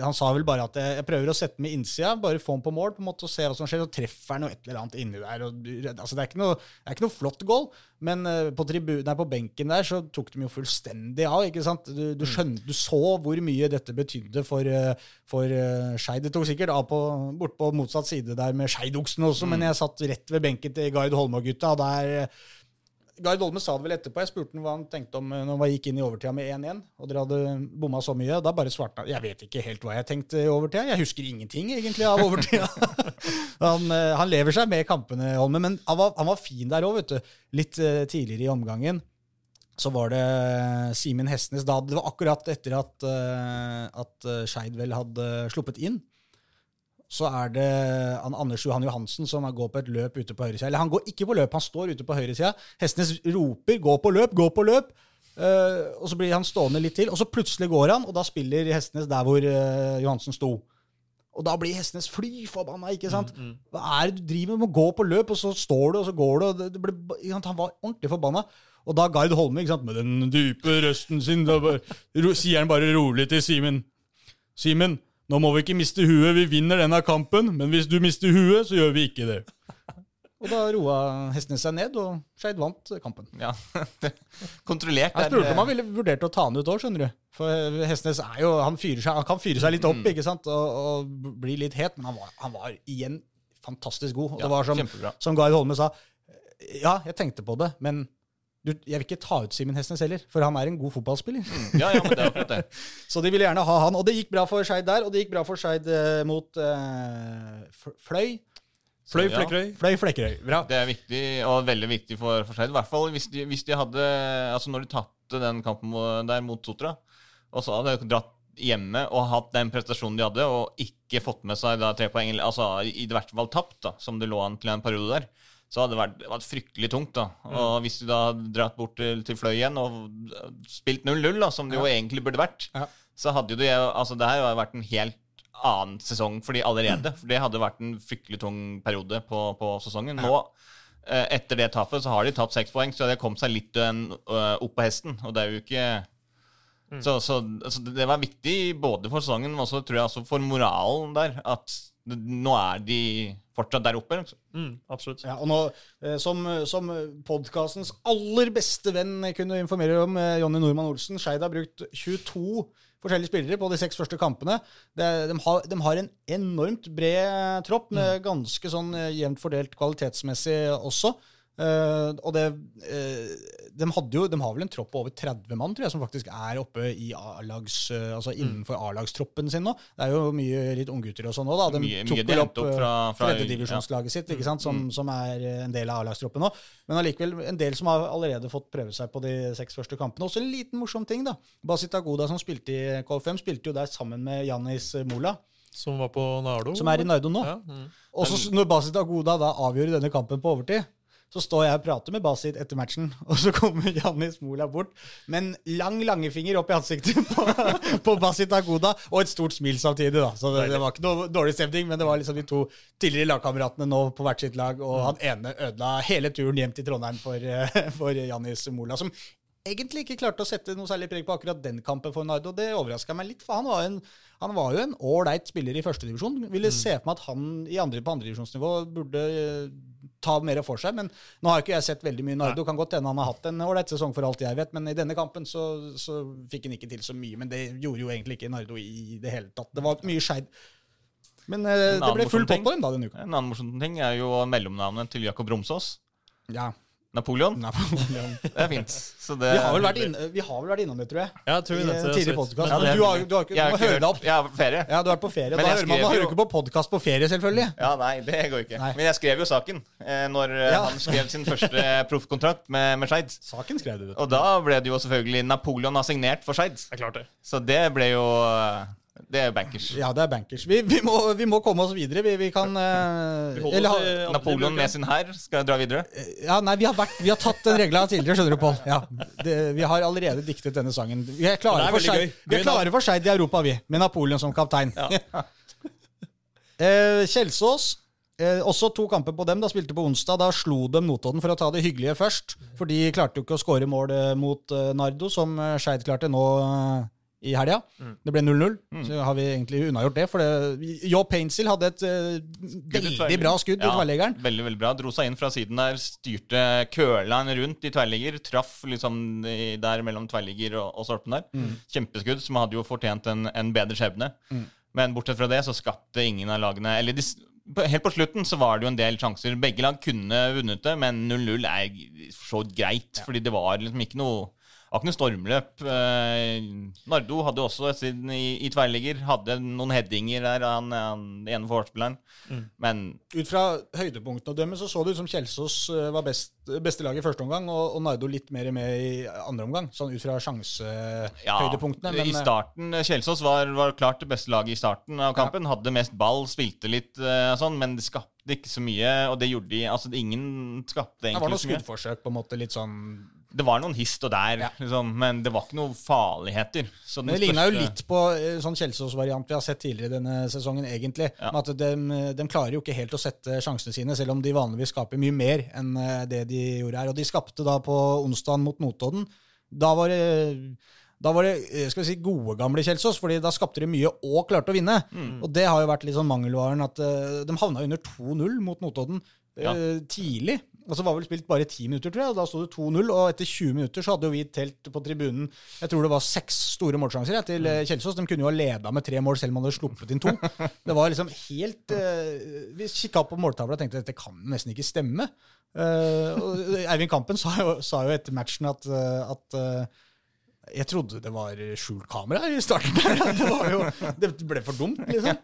Han sa vel bare at jeg, jeg prøver å sette med innsida, bare få den på mål på en måte og se hva som skjer. Og treffer han jo et eller annet inni der. Og, altså, det, er ikke noe, det er ikke noe flott goal, men eh, på, tribunen, på benken der så tok de jo fullstendig av. ikke sant? Du, du, skjønte, du så hvor mye dette betydde for, eh, for Skeid. Det tok sikkert av på, bort på motsatt side der med Skeidoksen også, men jeg satt rett ved benken til Gard Holmå-gutta. og der Gard Olme sa det vel etterpå. Jeg spurte hva han tenkte om eh, når han gikk inn i overtida med 1-1, og dere hadde bomma så mye. Da bare svarte han Jeg vet ikke helt hva jeg tenkte i overtida. Jeg husker ingenting egentlig av overtida. han, eh, han lever seg med kampene, Holme, men han var, han var fin der òg, vet du. Litt eh, tidligere i omgangen. Så var det Simen Hestnes da. Det var akkurat etter at, at Skeid vel hadde sluppet inn så er det Anders Johan Johansen som går på et løp ute på høyresida. Eller han går ikke på løp, han står ute på høyresida. Hestenes roper 'gå på løp', 'gå på løp'. Uh, og så blir han stående litt til, og så plutselig går han, og da spiller Hestenes der hvor uh, Johansen sto. Og da blir Hestenes fly forbanna, ikke sant? Hva er det du driver med? Må gå på løp, og så står du, og så går du. Og det, det ble. Han var ordentlig forbanna. Og da Gard Holme, ikke sant? med den dype røsten sin, bare, sier han bare rolig til Simen. Simen, nå må vi ikke miste huet. Vi vinner denne kampen, men hvis du mister huet, så gjør vi ikke det. Og da roa Hestnes seg ned, og Skeid vant kampen. Ja, Kontrollert. Jeg spurte om han ville vurdert å ta han ut òg, skjønner du. For Hestnes er jo, han, fyrer seg, han kan fyre seg litt opp Mm. ikke sant? Og, og bli litt het, men han var, han var igjen fantastisk god. Og Ja, det var som, som Gard Holme sa, ja, jeg tenkte på det, men du, jeg vil ikke ta ut Simen Hestnes heller, for han er en god fotballspiller. Ja, ja, men det er akkurat det. Så de ville gjerne ha han. Og det gikk bra for Skeid der, og det gikk bra for Skeid eh, mot eh, Fløy. Fløy. Fløy Ja. Fløy Flekkerøy. Bra. Det er viktig, og veldig viktig for, for Skeid. I hvert fall hvis de, hvis de hadde Altså når de tapte den kampen der mot Sotra, og så hadde de dratt hjemme og hatt den prestasjonen de hadde, og ikke fått med seg da tre poeng, altså i hvert fall tapt, da, som det lå an til en periode der, så hadde det vært, det vært fryktelig tungt. da. Og hvis du da hadde dratt bort til, til Fløy igjen og spilt 0-0, da, som det jo egentlig burde vært, så hadde jo det altså det her jo vært en helt annen sesong for de allerede. For det hadde vært en fryktelig tung periode på, på sesongen. Nå, eh, etter det tapet, så har de tatt seks poeng, så de har kommet seg litt eh, opp på hesten. Og det er jo ikke Så, så altså, det var viktig både for sesongen, men også tror jeg altså for moralen der. At nå er de fortsatt der oppe. liksom. Mm, absolutt. Ja, og nå, eh, Som, som podkastens aller beste venn kunne informere om, eh, Jonny Normann Olsen Skeid har brukt 22 forskjellige spillere på de seks første kampene. Det, de, har, de har en enormt bred tropp, med ganske sånn eh, jevnt fordelt kvalitetsmessig også. Eh, og det uh, de, hadde jo, de har vel en tropp på over 30 mann, tror jeg, som faktisk er oppe i A-lags, uh, altså Mm. innenfor A-lagstroppen sin nå. Det er jo mye litt unggutter og sånn òg, da. De Mye- tok de vel hentet opp fra- fra- tredjedivisjonslaget sitt, ikke sant, som, som er eh, en del av A-lagstroppen nå. Men allikevel en del som har allerede fått prøve seg på de seks første kampene. Også en liten morsom ting, da. Basita Goda, som spilte i KFM, spilte jo der sammen med Jannis Mola, Som var på Nardo. som er i Nardo nå. Ja, mm. Og så når Basit Agoda da avgjør denne kampen på overtid, så står jeg og prater med Basit etter matchen, og så kommer Jannis Mola bort med en lang langefinger opp i ansiktet på, på Basit Agoda, og et stort smil samtidig. da. Så det, det var ikke noe dårlig stemning, men det var liksom de to tidligere lagkameratene nå på hvert sitt lag, og han ene ødela hele turen hjem til Trondheim for, eh, for Jannis Mola, som egentlig ikke klarte å sette noe særlig preg på akkurat den kampen for Nardo. Det overraska meg litt, for han var, en, han var jo en ålreit spiller i førstedivisjon. Ville se for meg at han i andre, på andredivisjonsnivå burde eh, ta mer for seg. Men nå har ikke jeg sett veldig mye Nardo. Kan godt hende han har hatt en ålreit sesong for alt jeg vet, men i denne kampen så, så fikk han ikke til så mye. Men det gjorde jo egentlig ikke Nardo i det hele tatt. Det var mye skeid. Men eh, det ble full pott på dem da denne uka. En annen morsom ting er jo mellomnavnet til Jakob Romsås. Ja. Napoleon. Napoleon. Det er fint. Så det, Vi har vel vært inne, vi har vel vært innom det, tror jeg. Ja, tror vi I en det tidligere podkast. podcast. Ja, du har, du har ikke, Jeg har du må høre deg opp. Jeg har ferie. Ja, du har vært på ferie. Men Da hører man, man hører jo- ikke på podkast på ferie, selvfølgelig. Ja, nei, det går ikke. Nei. Men jeg skrev jo saken eh, når eh, Ja. han skrev sin første proffkontrakt med, med Skeid. Saken skrev du. vet du. Og da ble det jo selvfølgelig Napoleon har signert for Skeid. Det er klart det. Så det ble jo eh, Det er bankers. Ja, det er bankers. Vi, vi, må, vi må komme oss videre. Vi, vi kan uh, Vi eller ha- Napoleon med sin hær skal dra videre. Ja, nei, vi har, vært, vi har tatt den regla tidligere, skjønner du, Pål. Ja, det, vi har allerede diktet denne sangen. Vi er klare er for seg, vi er klare for Skeid i Europa, vi. Med Napoleon som kaptein. Ja. uh, Kjelsås. Eh, også to kamper på dem. Da spilte på onsdag. Da slo de Notodden for å ta det hyggelige først. For de klarte jo ikke å skåre mål eh, mot eh, Nardo, som eh, Skeid klarte nå eh, i helga. Det ble 0-0. Så har vi egentlig unnagjort det. For det, Jo Painsil hadde et uh, veldig bra skudd i Ja, tverrleggeren. Veldig, veldig bra. Dro seg inn fra siden der, styrte køla rundt i tverrligger. Traff liksom der mellom tverrligger og, og stolpen der. Mm. Kjempeskudd som hadde jo fortjent en, en bedre skjebne. Men bortsett fra det så skapte ingen av lagene Eller de, helt på slutten så var det jo en del sjanser. Begge lag kunne vunnet det, men 0-0 er så greit, greit. Fordi det var liksom ikke noe det var ikke noe stormløp. Eh, Nardo hadde også siden i, i tverrligger. Hadde noen headinger der, han, han den ene forspilleren. Men Ut fra høydepunktene å dømme så så det ut som Kjelsås eh, var best, beste lag i første omgang, og, og Nardo litt mer med i andre omgang. Sånn ut fra sjansehøydepunktene. I men, eh, starten, Kjelsås var, var klart det beste laget i starten av kampen. Hadde mest ball, spilte litt eh, sånn, men det skapte ikke så mye. Og det gjorde de Altså, ingen skapte det var mye. noen var noe skuddforsøk, på en måte, litt sånn Det var noen hist og der, Ja. liksom, men det var ikke noen farligheter. Det ligna jo litt på eh, sånn Kjelsås-variant vi har sett tidligere denne sesongen, egentlig. Ja. At de, de klarer jo ikke helt å sette sjansene sine, selv om de vanligvis skaper mye mer enn eh, det de gjorde her. Og de skapte da på onsdag mot Notodden. Da var det da var det eh, skal vi si, gode, gamle Kjelsås, fordi da skapte de mye og klarte å vinne. Og det har jo vært litt sånn mangelvaren at uh, de havna under 2-0 mot Notodden eh, Ja. tidlig. Og så var vel spilt bare ti minutter, tror jeg, og da sto det 2-0. Og etter 20 minutter så hadde jo vi telt på tribunen Jeg tror det var seks store målsjanser jeg, til eh, Kjelsås. De kunne jo ha leda med tre mål selv om de hadde sluppet inn to. Det var liksom helt uh, Vi kikka på måltavla og tenkte at dette kan nesten ikke stemme. Uh, og Eivind Kampen sa jo, sa jo etter matchen at, eh, at eh, jeg trodde det var skjult kamera i starten. Det, jo, det ble for dumt, liksom.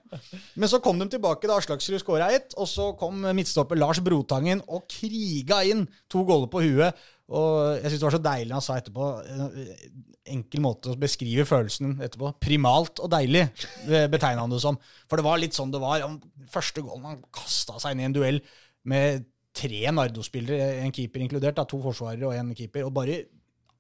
Men så kom de tilbake da Aslaksrud skåra ett, og så kom midtstopper Lars Brotangen og kriga inn to goller på huet. Og jeg syns det var så deilig han sa etterpå. Enkel måte å beskrive følelsen etterpå. Primalt og deilig, eh, betegna han det som. For det var litt sånn det var. Første gålen han kasta seg inn i en duell med tre Nardo-spillere, en keeper inkludert, da, to forsvarere og en keeper, og bare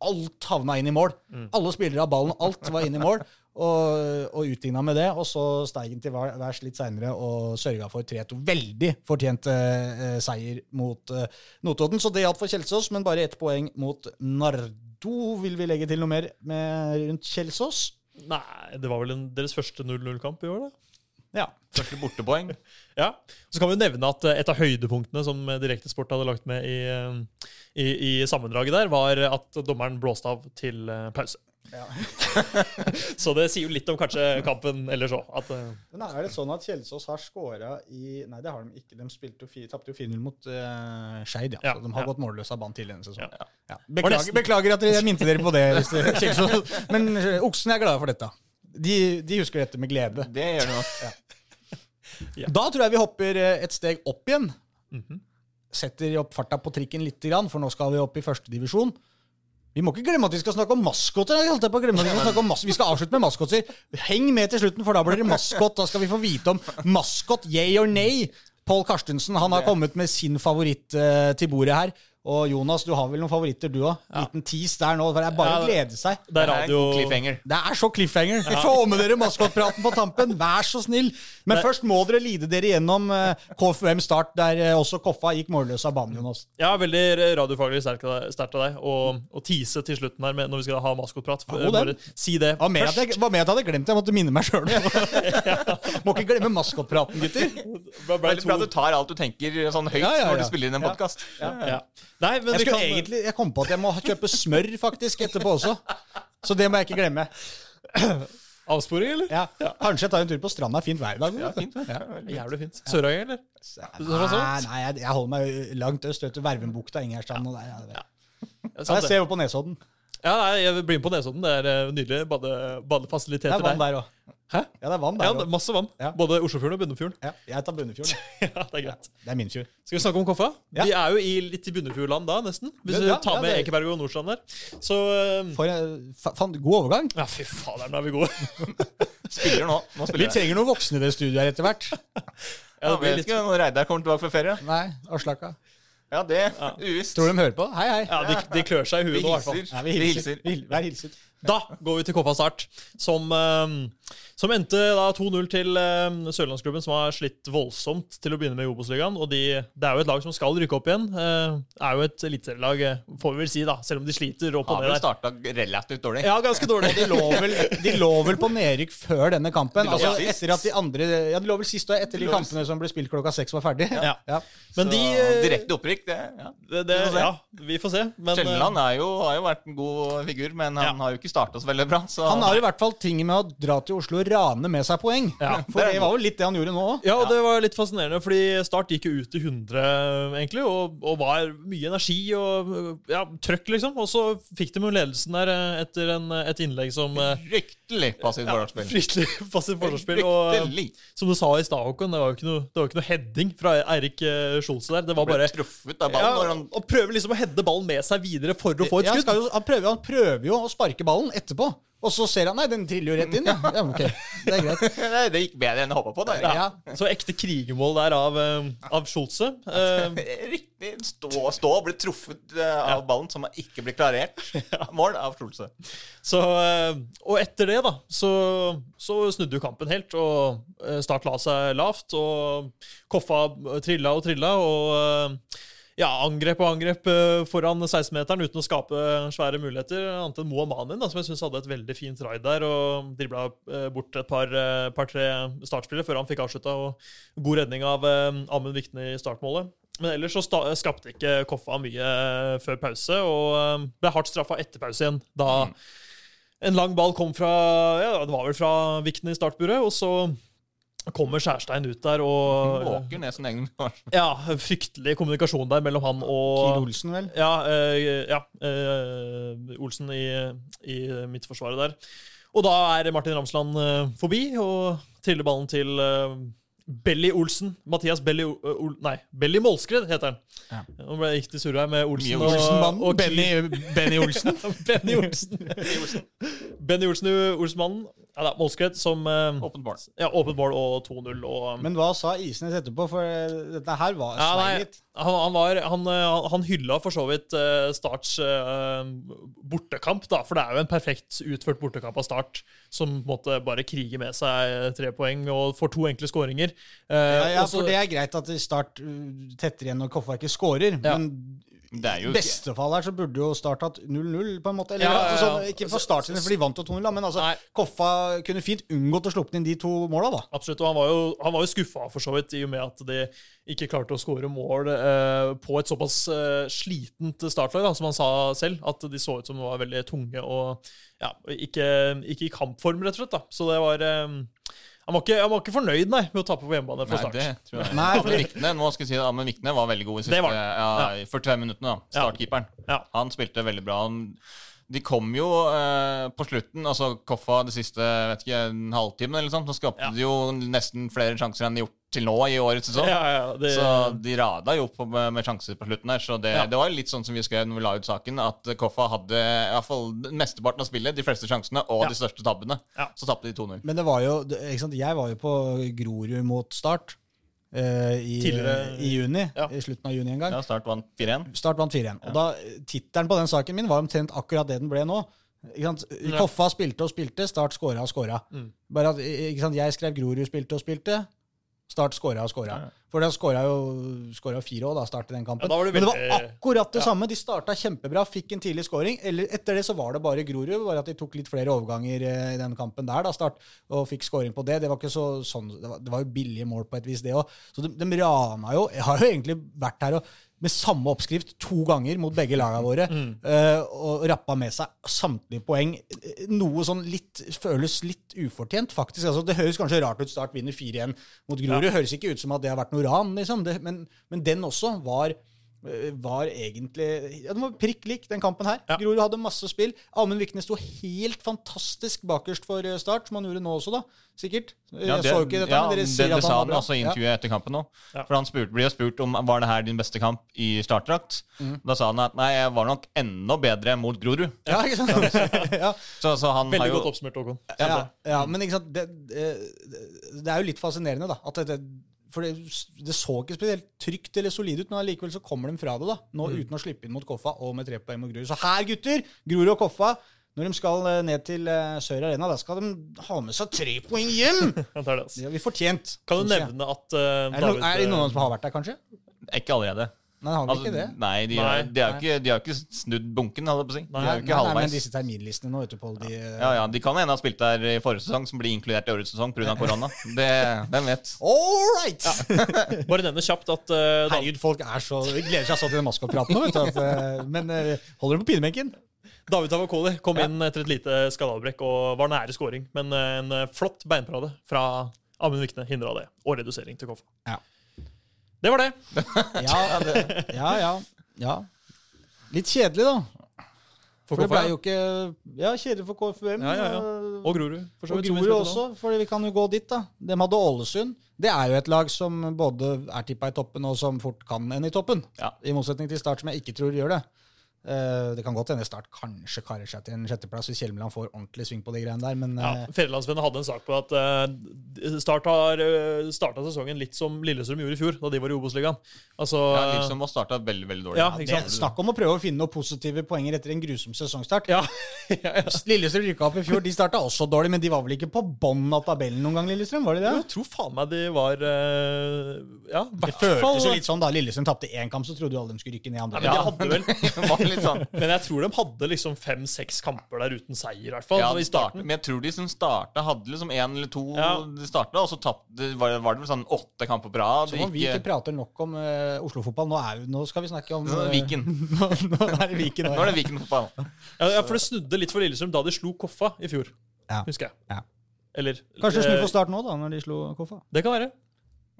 alt havna inn i mål. Alle spillere av ballen, alt var inn i mål. Og, og utligna med det. Og så steig han til vær- værs litt seinere og sørga for 3-2. Veldig fortjent eh, seier mot eh, Notodden. Så det gjaldt for Kjelsås, men bare ett poeng mot Nardo. Vil vi legge til noe mer med rundt Kjelsås? Nei, det var vel en, deres første 0-0-kamp i år, da? Ja. Første bortepoeng. Ja. Så kan vi jo nevne at eh, et av høydepunktene som Direktesport hadde lagt med i, eh, i, i sammendraget der, var at dommeren blåste av til pause. Ja. så det sier jo litt om kanskje kampen ellers òg. At eh, Men er det sånn at Kjelsås har scora i Nei, det har de ikke. De tapte jo 4-0 mot uh, Skeid, ja. Ja, de har ja. gått målløse av banen tidligere denne sesongen. Ja. Ja. Var Beklager, nesten- beklager at jeg minte dere på det. Hvis det Kjelsås. Men uh, Oksen er glade for dette. De, de husker dette med glede. Det gjør det nok. Da tror jeg vi hopper eh, et steg opp igjen. Mhm. Setter opp farta på trikken litt, for nå skal vi opp i førstedivisjon. Vi må ikke glemme at vi skal snakke om maskoter. Jeg på å glemme at Vi skal snakke om mas vi skal avslutte med maskoter. Heng med til slutten, for da blir det maskot. Da skal vi få vite om maskot, yay or nay. Pål Karstensen han har kommet med sin favoritt uh, til bordet her. Og Jonas, du har vel noen favoritter, du òg? Liten tease der nå. For det er bare Ja, å glede seg. det er Det er radio cliffhanger. Det er så cliffhanger. Få med dere maskotpraten på tampen. Vær så snill. Men Det- først må dere lide dere gjennom eh, KFUM Start, der eh, også Koffa gikk målløs av banen, Jonas. Ja, veldig radiofaglig sterkt av deg- å tease til slutten her med, når vi skal ha maskotprat. Ja. Bare si det Var med at jeg, var med at jeg hadde glemt det. Jeg måtte minne meg sjøl. Må ikke glemme maskotpraten, gutter. Veldig bra at du tar alt du tenker sånn høyt Ja, ja, ja. når du spiller inn en Ja. ja, Ja. Nei, men Jeg, kan egentlig, jeg kom på at jeg må kjøpe smør faktisk etterpå også. Så det må jeg ikke glemme. Avsporing, eller? Ja. Kanskje jeg tar en tur på stranda. Fint vær i dag. Ja, fint fint. Ja. Jævlig fint. Sørøya, eller? Nei, nei, jeg, jeg holder meg langt øst. vet du, Vervenbukta, Ingerstrand og der. Ja, Ja, Ja, jeg ser jo på Nesodden. Ja, nei, jeg blir med på Nesodden. Det er eh, nydelige bade, Det er vann der. der òg. Hæ? Ja, det er vann Ja, der det er masse vann. Ja. Både Oslofjorden og Bunnefjorden. Ja, jeg tar Bunnefjorden. Ja, det er greit. Det er min fjord. Skal vi snakke om Koffa? Ja. Vi er jo i, litt i Bunnefjordland da, nesten. Hvis Ja, vi ja, tar ja, med det- Ekeberg og Nordstrand der. Så eh, For en god overgang. Ja, fy fader, nå er vi gode. Spiller nå. Nå Vi spiller vi trenger noen voksne i det studioet her etter hvert. Ja, Ja, det blir vet litt, ikke når Reidar kommer tilbake fra ferie. Nei, Aslaka. Ja, det uvisst. Tror de hører på? Hei, hei. ja, de, de klør seg i huet nå, i hvert fall. hilser. Ja, vi Vi hilser. hilser. Vi hil- Vær hilset. Da går vi til Koffa Start, som, eh, som endte 2-0 til eh, Sørlandsklubben, som har slitt voldsomt til å begynne med i Obos-ligaen. Og de, det er jo et lag som skal rykke opp igjen. Eh, er jo et eliteserielag, eh, får vi vel si, da, selv om de sliter opp og Har ned vel starta relativt dårlig. Ja, ganske dårlig. De lå, vel, de lå vel på nedrykk før denne kampen. De lå Altså etter at de andre Ja, de lå vel sist og etter de de kampene som ble spilt klokka seks var ferdig. Ja. Men Så de eh, Direkte opprykk, det. Ja. det, det, Vi får se. Ja, vi får se. Men, Kjelland er jo, har jo vært en god figur, men han Ja. har jo ikke starta så veldig bra. Så Han har i hvert fall ting med å dra til Oslo og rane med seg poeng. Ja, For det var jo litt det han gjorde nå òg. Ja, og det var litt fascinerende, fordi Start gikk jo ut til 100, egentlig, og, og var mye energi og ja, trøkk, liksom. Og så fikk de jo ledelsen der eh, etter en, et innlegg som eh, Fryktelig passivt ja. Fryktelig passivt forsvarsspill. Og eh, som du sa i stad, Håkon, det var jo ikke noe, det var ikke noe heading fra Eirik eh, Scholze der. Det var bare truffet av ballen ja, han Og prøver liksom å heade ballen med seg videre for å få et Ja, han, han, prøver, han prøver jo å sparke ballen etterpå. Og så ser han nei, den triller jo rett inn. Ja, ja ok, det er greit. Nei, Det gikk bedre enn jeg håpa på. da Ja. Ja. Så ekte krigermål der av, eh, av Scholze. Eh, Riktig. Stå, stå og bli truffet eh, av ballen som ikke blir klarert. Mål av Schulze. Så, og etter det, da, så, så snudde jo kampen helt. Og Start la seg lavt, og Koffa trilla og trilla. Og ja, angrep og angrep eh, foran 16-meteren uten å skape svære muligheter. Annet enn Moa Manin, da, som jeg syns hadde et veldig fint raid der. Og dribla eh, bort et par-tre par, startspillere før han fikk avslutta. Og god redning av eh, Amund Vikne i startmålet. Men ellers så skapte ikke Koffa mye eh, før pause, og eh, ble hardt straffa etter pause igjen. Da en lang ball kom fra ja, det var vel fra Vikten i startburet, og så kommer Skjærstein ut der og Måker ned sin egen. Ja, fryktelig kommunikasjon der mellom han Kiel og Olsen, vel? Ja, eh, ja eh, Olsen i, i midtforsvaret der. Og da er Martin Ramsland eh, forbi og triller ballen til Belly Olsen. Mathias Belly Ol Nei, Belly Målskred heter han. Ja. Nå ble jeg riktig surra med Olsen Olsen og, Olsenmannen. og Kiel. Benny, Benny Olsen. Benny Olsen. Benny Olsen, Olsmannen. Ja da, Målskred som eh, Åpent mål. Ja, åpent mål og 2-0. og Men hva sa Isnes etterpå? For eh, dette her var ja, svei han, han, var, han, eh, han hylla for så vidt eh, Starts uh, bortekamp, da, for det er jo en perfekt utført bortekamp av Start, som måte bare kriger med seg tre poeng og får to enkle skåringer. Uh, Ja, ja, også, for det er greit at Start tetter igjen når Koffa ikke skårer, Ja. men I beste fall her så burde jo Start hatt 0-0, på en måte. Eller, Ja, ja, ja. altså, sånn, ikke for Start for de vant jo 2-0, men altså, Nei. Koffa kunne fint unngått å sluppe inn de to måla, da. Absolutt, og han var jo, han var jo skuffa for så vidt, i og med at de ikke klarte å skåre mål eh, på et såpass eh, slitent startlag, da, som han sa selv. At de så ut som de var veldig tunge og ja, ikke, ikke i kampform, rett og slett. da. Så det var eh, han, var ikke, han var ikke fornøyd, nei, med å tape på hjemmebane fra Nei, start. det tror jeg. Nei, Amund Vikne, nå skal jeg si det, men Vikne var veldig god i Det siste var han. ja, i 45 minuttene. da, Ja. Startkeeperen. Ja. Han spilte veldig bra. Han, de kom jo eh, på slutten, altså Koffa de siste vet ikke, en halvtime, eller sånt, så skapte Ja. de jo nesten flere sjanser enn de gjort til nå i årets sesong. Ja, ja, det, Så de rada jo opp med, med sjanser på slutten her. Så det, Ja. det var litt sånn som vi skrev når vi la ut saken, at Koffa hadde i hvert fall mesteparten av spillet, de fleste sjansene og Ja. de største tabbene. Ja. Så tapte de 2-0. Men det var jo ikke sant? Jeg var jo på Grorud mot Start i, Tidligere- i juni. Ja. I slutten av juni en gang. Ja, Start vant 4-1. Start vant 4-1. Og da, Tittelen på den saken min var omtrent akkurat det den ble nå. Ikke sant? Koffa spilte og spilte, Start skåra og skåra. Mm. Bare at, ikke sant? Jeg skrev Grorud spilte og spilte, Start skåra og ja. For da skåra jo skåra fire òg, da, Start i den kampen. Ja, det veldig... Men det var akkurat det Ja. samme. De starta kjempebra, fikk en tidlig scoring. Eller etter det så var det bare Grorud, bare at de tok litt flere overganger eh, i den kampen der, da, Start, og fikk scoring på det. Det var ikke så sånn, det var, det var jo billige mål på et vis, det òg. Så de, de rana jo Jeg har jo egentlig vært her og med samme oppskrift to ganger mot begge lagene våre. eh, og rappa med seg samtlige poeng. Noe sånn litt føles litt ufortjent, faktisk. Altså, det høres kanskje rart ut. Start vinner 4-1 mot Grorud. Høres ikke ut som at det har vært noe ran, liksom. Det, men, men den også var var egentlig ja, Den var prikk lik, den kampen her. Ja. Grorud hadde masse spill. Amund Viknes sto helt fantastisk bakerst for eh, Start, som han gjorde nå også, da. Sikkert. Jeg så jo ikke dette, ja, men dere sier det at han var han bra. også i intervjuet etter kampen nå. Ja. For han spurt, ble jo spurt om var det her din beste kamp i startdrakt. Mm. Da sa han at nei, jeg var nok enda bedre mot Grorud. Ja, ikke sant? ja. Så, så han Veldig har jo godt oppsummert, Håkon. Ja, ja, men ikke sant, det, det, det er jo litt fascinerende, da. At det, for det, det så ikke spesielt trygt eller solid ut, men allikevel så kommer de fra det, da. Nå uten å slippe inn mot Koffa og med tre poeng mot Grorud. Så her, gutter, Grorud og Koffa, når de skal eh, ned til eh, Sør Arena, da skal de ha med seg tre poeng hjem! Det. Har vi fortjent. Kan du nevne at David... Er det, er noen som har vært der, kanskje? Ikke allerede. Nei, har Altså, ikke det? nei, de, Nei. har- de har jo ikke, de har ikke snudd bunken, holdt jeg på å si. De Nei, er jo nei, men disse terminlistene nå, vet du, Pål, de ja. Ja, ja, De kan hende ha spilt der i forrige sesong, som blir inkludert i årets sesong pga. korona. Det, Hvem vet? All right! Bare nevne kjapt at uh, Herregud, folk er så, de gleder seg sånn til den maskotpraten nå, vet du. At, uh, men uh, holder du på pinebenken. David Tavakoli kom inn etter et lite skadeavbrekk og var nære scoring, men en flott beinparade fra Amund Vikne hindra det, og redusering til Koffa. Ja. Det var det. Ja, ja, ja, ja. Litt kjedelig, da. For For det ble jo ikke Ja, kjedelig for KFUM. Ja, ja, ja. og- Og Grorud, for Og Grorud også, for vi kan jo gå dit, da. De hadde Ålesund. Det er jo et lag som både er tippa i toppen, og som fort kan ende i toppen. Ja. I motsetning til Start, som jeg ikke tror gjør det. Eh, det kan godt hende Start kanskje karer seg til en sjetteplass hvis Hjelmeland får ordentlig sving på de greiene der, men Ja, eh, Fedrelandsvennen hadde en sak på at uh, Start har starta sesongen litt som Lillestrøm gjorde i fjor, da de var i Obos-ligaen. Altså, Ja, Lillestrøm har starta veldig veldig dårlig. Ja, det, ikke sant? snakk om å prøve å finne noen positive poenger etter en grusom sesongstart. ja, ja, ja. Lillestrøm rykka opp i fjor. De starta også dårlig, men de var vel ikke på bånn av tabellen noen gang, Lillestrøm? Var de det? Jeg tror faen meg de var Ja, i Det hvert fall føltes jo litt sånn da Lillestrøm tapte én kamp, så trodde jo alle de skulle rykke ned andre. Ja, men de hadde vel Det litt sånn Men jeg tror de hadde liksom fem-seks kamper der uten seier, i hvert fall. Ja, i starten. men jeg tror de som starta, hadde liksom én eller to Ja. De starta, og så tapte var, var det vel sånn åtte kamper på rad. Som om vi ikke prater nok om uh, Oslo-fotball. Nå, nå skal vi snakke om det eh, Viken. nå, nå er det Viken. Nå er det Viken-fotball. Ja, ja, for det snudde litt for Lillestrøm da de slo Koffa i fjor. Ja. Husker jeg. Ja. Eller Kanskje snu eh, for start nå, da, når de slo Koffa. Det kan være.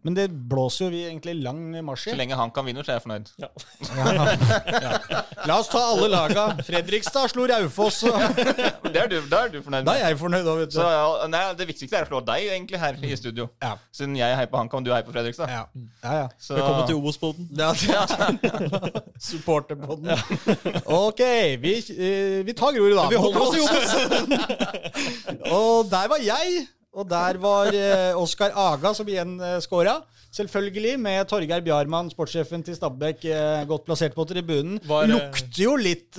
Men det blåser jo vi egentlig lang marsj Så lenge han kan vinne, så er jeg fornøyd. Ja. La oss ta alle laga. Fredrikstad slo Raufoss. og- det er du, er du fornøyd Da er jeg fornøyd òg, vet Så, ja, nei, det viktigste er å slå deg egentlig her i studio. Ja. Siden jeg heier på HamKam, du heier på Fredrikstad. Ja, ja. ja. Så, Velkommen til Obos-poden. Ja, Supporterpodden. Ok, vi, eh, vi tar Grorud, da. Vi holder oss i Og der var jeg. Og der var eh, Oskar Aga som igjen eh, scora. Selvfølgelig med Torgeir Bjarmann, sportssjefen til Stabæk, eh, godt plassert på tribunen. Var, Lukter jo litt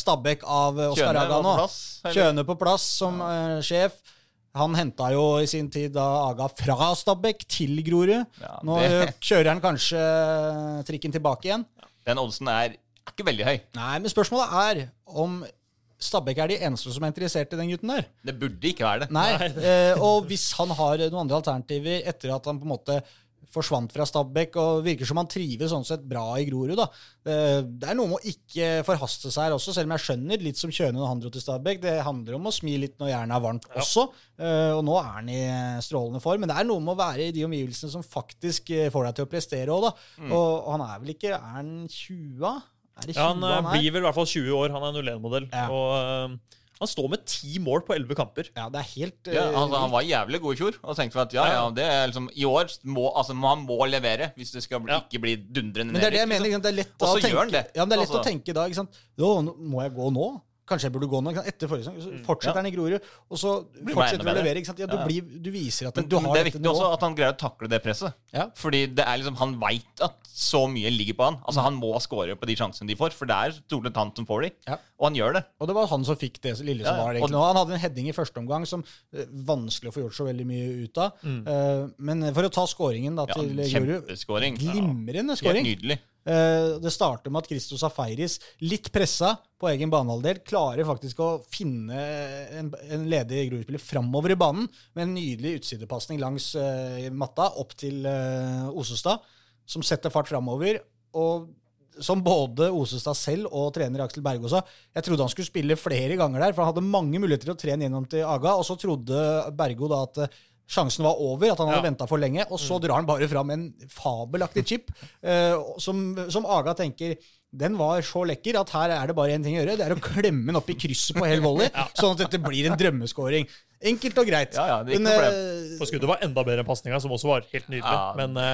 Stabæk av Oskar Aga nå. plass. Kjøne på plass som eh, sjef. Han henta jo i sin tid da Aga fra Stabæk til Grorud. Ja, Nå kjører han kanskje trikken tilbake igjen. Den oddsen er er ikke veldig høy. Nei, men spørsmålet er om Stabæk er de eneste som er interessert i den gutten der. Det burde ikke være det. Nei, eh, og hvis han har noen andre alternativer etter at han på en måte forsvant fra Stabæk, og virker som han trives sånn sett bra i Grorud. da. Eh, Det er noe med å ikke forhaste seg her også, selv om jeg skjønner litt som Kjøne når han dro til Stabæk. Det handler om å smi litt når jernet er varmt også, eh, og nå er han i strålende form. Men det er noe med å være i de omgivelsene som faktisk får deg til å prestere òg, da. Og han er vel ikke Er han 20? Er det 20 Ja, han eh, han blir vel i hvert fall 20 år. Han er 01-modell. Ja. Og uh, han står med ti mål på 11 kamper. Ja, det er helt Ja, eh, altså, han var jævlig god i fjor, og tenkte at ja, ja, det er liksom I år må altså, man må levere hvis det skal bli, Ja. ikke bli dundrende Men det er det jeg mener. liksom. Det er lett, da å tenke, det. Ja, men det er lett å Altså- tenke da. ikke sant? Nå- må jeg gå nå? Kanskje jeg burde gå nå? Etter forrige sesong. Så fortsetter Ja. han i Grorud, og så fortsetter du å levere. Ja, du, blir, du viser at Men, du men har det er viktig også at han greier å takle det presset. Ja. Fordi det er liksom, han veit at så mye ligger på han. Altså Han må score på de sjansene de får, for det er stort sett han som får de. Ja. Og han gjør det. Og det var han som fikk det lille som var. egentlig. Og han hadde en heading i første omgang som uh, vanskelig å få gjort så veldig mye ut av. Eh, men for å ta skåringen da, til Grorud Kjempeskåring. Glimrende Helt skåring. nydelig. Eh, Det starter med at Christo Safaris, litt pressa på egen banehalvdel, klarer faktisk å finne en, ledig Grorud-spiller framover i banen med en nydelig utsidepasning langs eh, matta opp til eh, Osestad, som setter fart framover. Og som både Osestad selv og trener Aksel Bergo sa, jeg trodde han skulle spille flere ganger der, for han hadde mange muligheter til å trene gjennom til Aga, og så trodde Bergo da at sjansen var over, at han hadde Ja. ventet for lenge, og så drar han bare fram en fabelaktig chip, eh, som, som Aga tenker den var så lekker at her er det bare én ting å gjøre. Det er å klemme den opp i krysset på hel volley, sånn at dette blir en drømmeskåring. Enkelt og greit. Ja, ja, det Men, noe eh, For skuddet var enda bedre enn pasninga, som også var helt nydelig. Ja. Men uh,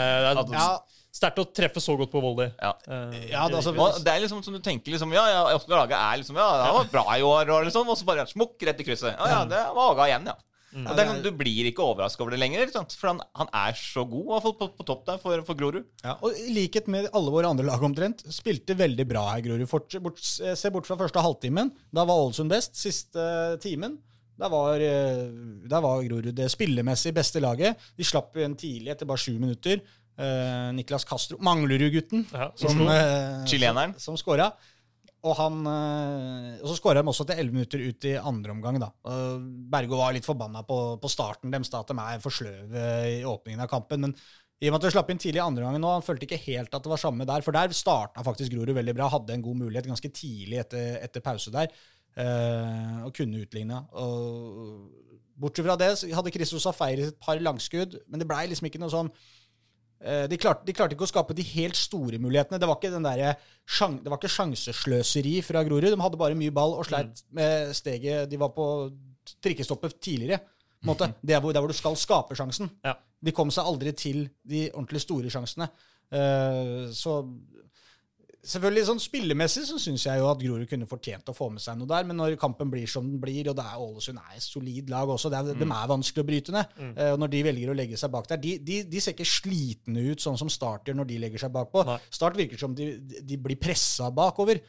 det er ja, sterkt å treffe så godt på volley. Ja. Uh, Ja, det altså- det er liksom som du tenker liksom, Ja, ja, Oskar Haga er liksom Ja, han var bra i år, og liksom, og så bare smukk rett i krysset. Ja, ja, det var Haga igjen, ja. Og det er, sånn, du blir ikke overraska over det lenger, sant? for han, han er så god, fall på, på topp der, for, for Grorud. Ja, og I likhet med alle våre andre lag omtrent, spilte veldig bra her, Grorud. Fort, bort, se bort fra første halvtimen. Da var Ålesund best. Siste timen. Der var, eh, der var Grorud det spillemessig beste laget. De slapp en tidlig etter bare sju minutter. Eh, Niklas Castro, Manglerud-gutten, Ja, som, eh, som, som skåra. Og, han, eh, og så skåra de også til 11 minutter ut i andre omgang. da. Bergo var litt forbanna på, på starten deres, at de er for sløve i åpningen av kampen. Men i og med at de slapp inn tidlig i andre omgang nå, han følte ikke helt at det var samme der. For der starta faktisk Grorud veldig bra. Hadde en god mulighet ganske tidlig etter, etter pause der. eh, og kunne utligna. Bortsett fra det hadde Christos Safaris et par langskudd, men det blei liksom ikke noe sånn De klarte, de klarte ikke å skape de helt store mulighetene. Det var ikke, den der, det var ikke sjansesløseri fra Grorud. De hadde bare mye ball og sleit med steget. De var på trikkestoppet tidligere. Måte. Det er hvor, der hvor du skal skape sjansen. Ja. De kom seg aldri til de ordentlig store sjansene. Eh, så Selvfølgelig, sånn Spillemessig så syns jeg jo at Grorud kunne fortjent å få med seg noe der, men når kampen blir som den blir, og det er Ålesund er et solid lag også, det er, de er vanskelig å bryte ned. Mm. og Når de velger å legge seg bak der de, de, de ser ikke slitne ut sånn som Start gjør når de legger seg bakpå. Nei. Start virker som de, de blir pressa bakover.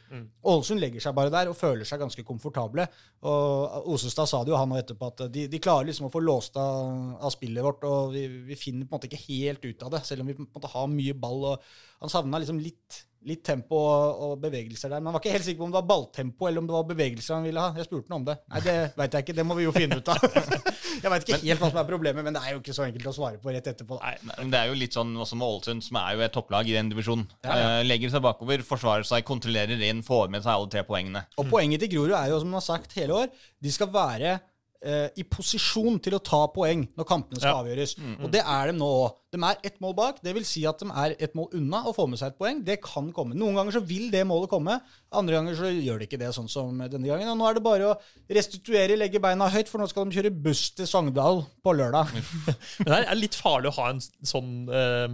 Ålesund legger seg bare der og føler seg ganske komfortable. Og Osestad sa det jo han og etterpå, at de, de klarer liksom å få låst av, av spillet vårt, og vi, vi finner på en måte ikke helt ut av det, selv om vi på en måte har mye ball. og Han savna liksom litt litt tempo og, og bevegelser der. Men han var ikke helt sikker på om det var balltempo eller om det var bevegelser han ville ha. Jeg spurte han om det. Nei, det veit jeg ikke. Det må vi jo finne ut av. jeg veit ikke helt hva som er problemet, men det er jo ikke så enkelt å svare på rett etterpå. Nei, Men det er jo litt sånn også med Ålesund, som er jo et topplag i den divisjonen. Ja, ja. Eh, legger seg bakover, forsvarer seg, kontrollerer inn, får med seg alle tre poengene. Og poenget til Grorud er jo, som han har sagt hele år, de skal være i posisjon til å ta poeng når kampene skal Ja. avgjøres. Og det er de nå òg. De er ett mål bak. Det vil si at de er ett mål unna å få med seg et poeng. Det kan komme. Noen ganger så vil det målet komme, andre ganger så gjør det ikke det, sånn som denne gangen. Og nå er det bare å restituere, legge beina høyt, for nå skal de kjøre buss til Sogndal på lørdag. Men det er litt farlig å ha en sånn eh,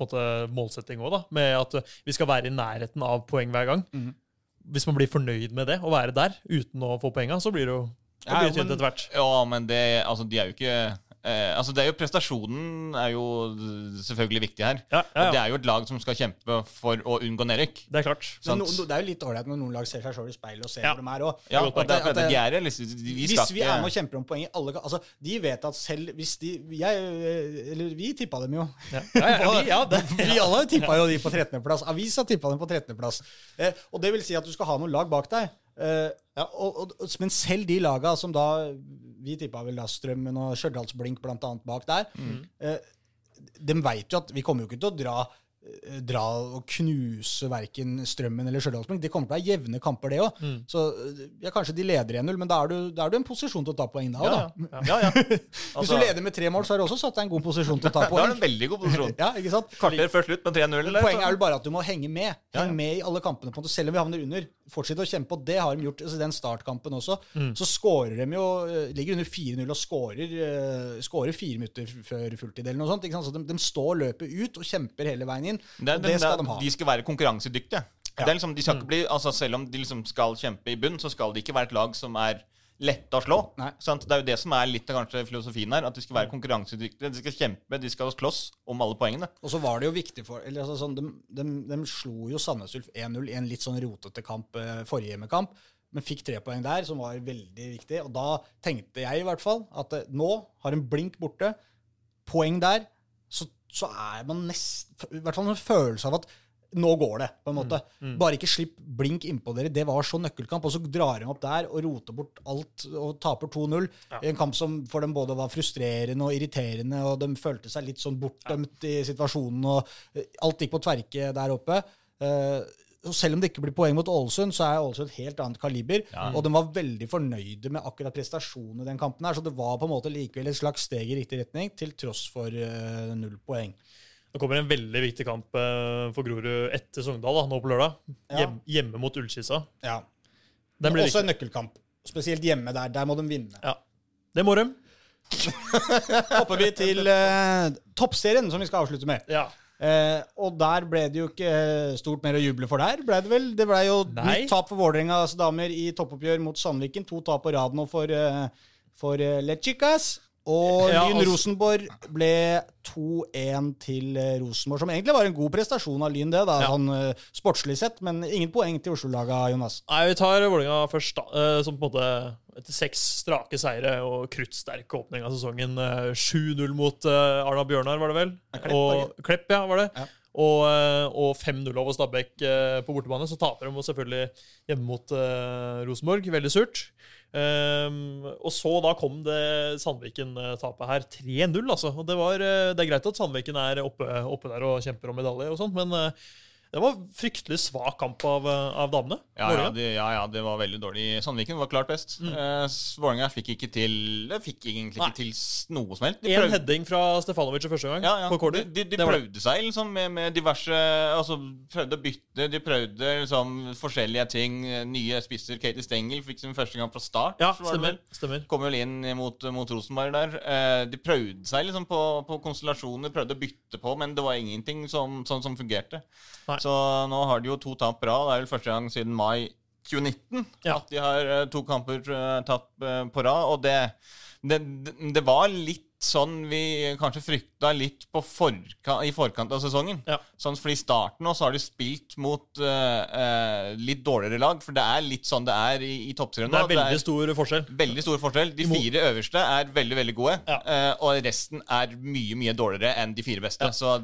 på en måte, målsetting òg, med at eh, vi skal være i nærheten av poeng hver gang. Mm. Hvis man blir fornøyd med det, å være der uten å få poenga, så blir det jo det Ja, blir tynt men- etter hvert. Ja, men det, altså, de er jo ikke eh, altså det er jo Prestasjonen er jo selvfølgelig viktig her. Ja, ja, ja. Og det er jo et lag som skal kjempe for å unngå nedrykk. Det er klart. Men no, det er jo litt ålreit når noen lag ser seg sjøl i speilet og ser Ja. hvor de er òg. Vi Hvis skal vi er med og kjemper om poeng i alle altså, De vet at selv hvis de jeg, Eller vi tippa dem jo. Ja, ja, ja, vi. Vi alle tippa jo de på 13.-plass. Avisa tippa dem på 13.-plass. Eh, og det vil si at du skal ha noen lag bak deg. Eh, ja, og, og, men selv de laga som da Vi tippa vel da Strømmen og Stjørdals-Blink annet bak der. Eh, de veit jo at vi kommer jo ikke til å dra dra og knuse verken Strømmen eller Stjørdalsblink. Det kommer til å være jevne kamper, det òg. Mm. Så eh, ja, kanskje de leder 1-0, men da er, du, da er du i en posisjon til å ta poeng da òg, Ja, da. ja. Ja. Hvis Altså, du leder med tre mål, så har du også satt deg en god posisjon til å ta da er det en veldig god posisjon. Ja, ikke sant? Kvarter før slutt med 3-0. Poenget er vel bare at du må henge med. Henge med i alle kampene. på en måte. Selv om vi havner under. fortsett å kjempe, og det har de gjort altså, den startkampen også. Mm. Så skårer de jo eh, Ligger under 4-0 og skårer uh, skårer fire minutter før fulltid eller noe sånt. Så de, de står løpet ut og kjemper hele veien inn. Det, og det, det skal de ha. De skal være konkurransedyktige. Ja. Det er liksom, de skal ikke bli, altså Selv om de liksom skal kjempe i bunn, så skal de ikke være et lag som er lette å slå. Sant? Det er jo det som er litt av kanskje filosofien her. At de skal være konkurransedyktige. De skal kjempe, de skal slåss om alle poengene. Og så var det jo viktig for eller altså sånn, de, de, de slo jo Sandnes Ulf 1-0 i en litt sånn rotete kamp eh, forrige hjemmekamp, men fikk tre poeng der, som var veldig viktig. Og da tenkte jeg i hvert fall at eh, nå har en blink borte, poeng der, så, så er man nesten I hvert fall en følelse av at nå går det, på en måte. Bare ikke slipp blink innpå dere. Det var så nøkkelkamp. Og så drar de opp der og roter bort alt og taper 2-0. Ja. I en kamp som for dem både var frustrerende og irriterende, og de følte seg litt sånn bortdømt i situasjonen. og eh, Alt gikk på tverke der oppe. Eh, og selv om det ikke blir poeng mot Ålesund, så er Ålesund et helt annet kaliber. Og de var veldig fornøyde med akkurat prestasjonen i den kampen. her, Så det var på en måte likevel et slags steg i riktig retning, til tross for uh, null poeng. Det kommer en veldig viktig kamp eh, for Grorud etter Sogndal da, nå på lørdag. Ja. Hjem, hjemme mot Ullkisa. Ja. Den blir også viktig. en nøkkelkamp. Spesielt hjemme der. Der må de vinne. Ja. Det må de. Hopper vi til uh, toppserien, som vi skal avslutte med. Ja. Eh, og der ble det jo ikke eh, stort mer å juble for der. Ble det vel? Det ble jo Nei. nytt tap for Vålerengas damer i toppoppgjør mot Sandviken. To tap på rad nå for, eh, for eh, Lechicas. Og Ja, Lyn altså- Rosenborg ble 2-1 til eh, Rosenborg, som egentlig var en god prestasjon av Lyn, det, da, Ja. sånn eh, sportslig sett. Men ingen poeng til Oslo-laga, Jonas. Nei, Vi tar Vålerenga først, da. eh, Som på en måte etter seks strake seire og kruttsterk åpning av sesongen. eh, 7-0 mot Arna Bjørnar, var det vel? Klepp, og, Klepp, ja, var det. Ja. Og, og 5-0 over Stabæk på bortebane. Så taper de selvfølgelig hjemme mot Rosenborg. Veldig surt. Um, og så da kom det Sandviken-tapet her. 3-0, altså. Og det, var, eh, det er greit at Sandviken er oppe, oppe der og kjemper om medalje, og sånt, men eh, det var fryktelig svak kamp av, eh, av damene. Ja, ja, det, ja, ja, det var veldig dårlig. Sandviken var klart best. Mm. Vålerenga fikk ikke til fikk egentlig Nei. ikke til noe som helst. Én heading fra Stefanovic i første gang. ja, ja. På De, corner. de, de det. prøvde seg liksom med, med diverse Altså prøvde å bytte. De prøvde liksom forskjellige ting. Nye spisser. Katie Stengel fikk sin første gang fra start. Ja, stemmer. stemmer. Kom vel inn mot, mot Rosenborg der. Eh, de prøvde seg liksom på, på konstellasjoner, prøvde å bytte på, men det var ingenting som, sånn som fungerte. Nei. Så nå har de jo to tap rad. Det er vel første gang siden mai 2019 Ja. at de har eh, to kamper tatt eh, på rad. Og det, det, det- var litt sånn vi kanskje frykta litt på forka, i forkant av sesongen. Ja. Sånn, fordi I starten nå så har de spilt mot uh, eh, litt dårligere lag, for det er litt sånn det er i, i toppserien Det er veldig stor forskjell. Veldig stor forskjell. De fire øverste er veldig veldig gode, Ja. uh, og resten er mye mye dårligere enn de fire beste. Så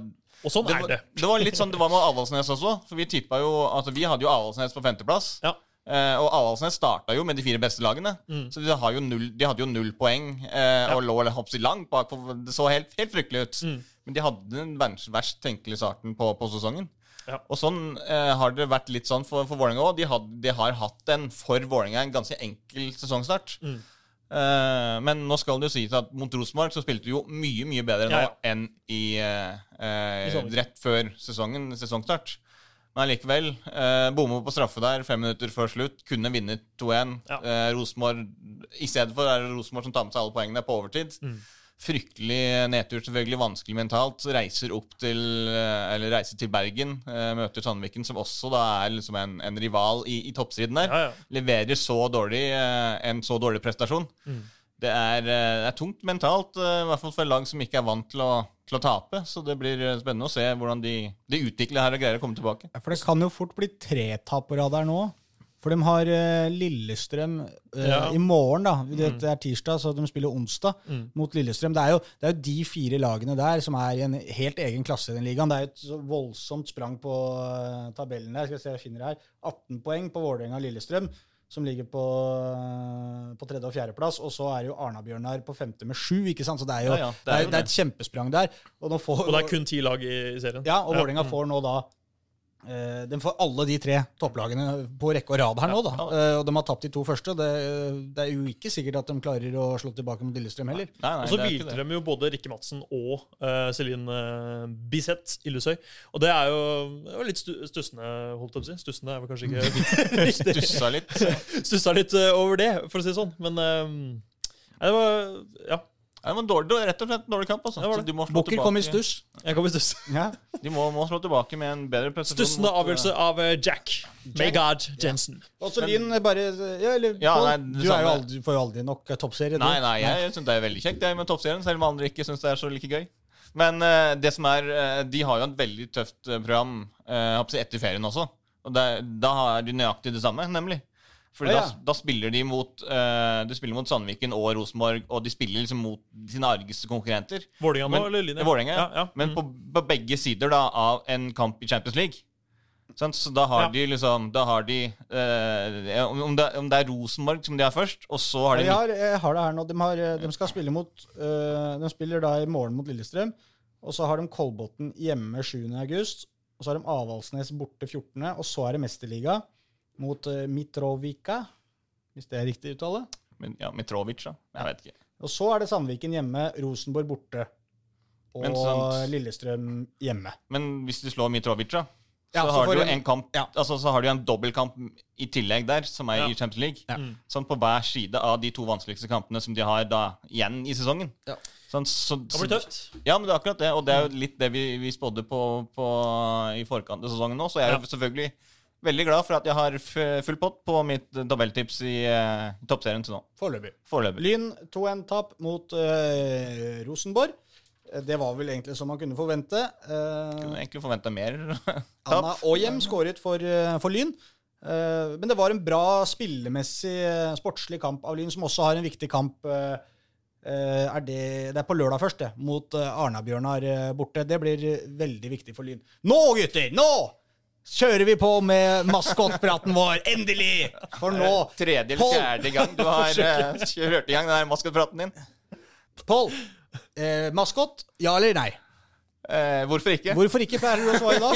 Og sånn det er det. det var litt sånn det var med Avaldsnes også. For Vi tippa jo altså Vi hadde jo Avaldsnes på femteplass. Ja. Eh, og Avaldsnes starta jo med de fire beste lagene. Mm. Så de, har jo null, de hadde jo null poeng eh, og lå hoppsi langt bak. Det så helt, helt fryktelig ut. Mm. Men de hadde den verst, verst tenkelige starten på, på sesongen. Ja. Og sånn eh, har det vært litt sånn for, for Vålerenga òg. De, de har hatt en for Vålerenga en ganske enkel sesongstart. Mm. Eh, men nå skal det jo sies at mot Rosenborg så spilte du jo mye mye bedre Ja, nå ja. enn i, uh, uh, rett før sesongen, sesongstart. Men allikevel. Uh, Bomme på straffe der fem minutter før slutt. Kunne vunnet 2-1. Ja. I stedet for er det Rosenborg som tar med seg alle poengene på overtid. Mm. Fryktelig nedtur, selvfølgelig vanskelig mentalt. Reiser opp til eh, Eller reiser til Bergen. eh, Møter Sandviken, som også da er liksom en, en rival i, i toppstriden der Ja, ja. leverer så dårlig, eh, en så dårlig prestasjon. Mm. Det er, det er tungt mentalt, i hvert fall for et lag som ikke er vant til å, til å tape. Så det blir spennende å se hvordan de, de utvikler her og greier å komme tilbake. Ja, For det kan jo fort bli tre tap på rad her nå. For de har uh, Lillestrøm uh, Ja. i morgen, da. Det det er tirsdag, så de spiller onsdag Mm. mot Lillestrøm. Det er, jo, det er jo de fire lagene der som er i en helt egen klasse i den ligaen. Det er jo et så voldsomt sprang på uh, tabellen der. Skal jeg se, jeg finner det her. 18 poeng på Vålerenga og Lillestrøm, som ligger på, på tredje- og fjerdeplass. Og så er det jo Arna-Bjørnar på femte med sju, ikke sant? Så det er jo, Ja, ja, det er, jo det er et kjempesprang der. Og, nå får, Og det er kun ti lag i, serien. ja, og Vålerenga får nå da De får alle de tre topplagene på rekke og rad her nå, da. Eh, og de har tapt de to første. Det, det er jo ikke sikkert at de klarer å slå tilbake mot Lillestrøm heller. Nei, nei, Og så hvilte de jo både Rikke Madsen og uh, Celine uh, Biseth Illesøy. Og det er jo, det litt stu, stussende, holdt jeg på å si. Stussende er vel kanskje ikke riktig. Stussa litt. Stussa litt eh, over det, for å si det sånn. Men eh, nei, det var Ja, det var en dårlig, rett og slett en dårlig kamp. Altså. Det var Så de må slå Bukker kom i stuss. jeg kom i stuss. Ja. De må, må slå tilbake med en bedre prestasjon. Stussende mot, avgjørelse av Jack. Jack God Jensen. Ja. Også Lyn bare Ja, eller Ja, nei, du er jo aldri, får jo aldri nok eh, toppserie. Nei, nei, jeg, jeg syns det er veldig kjekt det med toppserien, selv om andre ikke syns det er så like gøy. Men uh, det som er uh, De har jo et veldig tøft eh, program uh, etter ferien også. Og det, da har de nøyaktig det samme, nemlig. For Ja, ja. da, da spiller de mot uh, De spiller mot Sandviken og Rosenborg, og de spiller liksom mot sine argeste konkurrenter. Vålinga nå, eller Line? Vålinga, ja. ja. Men mm. på, på begge sider da av en kamp i Champions League. Så da har de liksom Da har de uh, om, det, om det er Rosenborg som de har først, og så har de Jeg har, jeg har det her nå. De, har, eh, de skal spille mot uh, De spiller da i morgen mot Lillestrøm. Og så har de Kolbotn hjemme 7. august. Og så har de Avaldsnes borte 14., og så er det Mesterliga mot uh, Mitrovica, hvis det er riktig uttale. Men, ja, Mitrovic, da. Jeg vet ikke. Og så er det Sandviken hjemme, Rosenborg borte. Og Men Lillestrøm hjemme. Men hvis du slår Mitrovic, da, så, Ja, så har du en kamp Ja. Altså så har du en dobbeltkamp i tillegg der, som er Ja. i Champions League. Ja. Mm. Sånn på hver side av de to vanskeligste kampene som de har da igjen i sesongen. Ja. Sånn, så, Det blir tøft. Ja, men det er akkurat det. Og det er jo litt det vi, vi spådde på, på i forkant av sesongen nå. Så jeg er jo selvfølgelig veldig glad for at jeg har full pott på mitt tabelltips i uh, toppserien til nå. Foreløpig. Lyn 2-1-tap mot uh, Rosenborg. Eh, Det var vel egentlig som man kunne forvente. Uh, Kunne egentlig forventa mer. Anna tap. Aahjem skåret for, for Lyn. Men det var en bra spillemessig, sportslig kamp av Lyn, som også har en viktig kamp. Er det, det er på lørdag først, det, mot Arna-Bjørnar borte. Det blir veldig viktig for Lyn. Nå, gutter! Nå kjører vi på med maskotpraten vår! Endelig! For nå Tredje eller fjerde gang du har eh, kjørt i gang den her maskotpraten din. Pål, eh, maskot, ja eller nei? Eh, hvorfor ikke? Hvorfor ikke pærer du å svare da?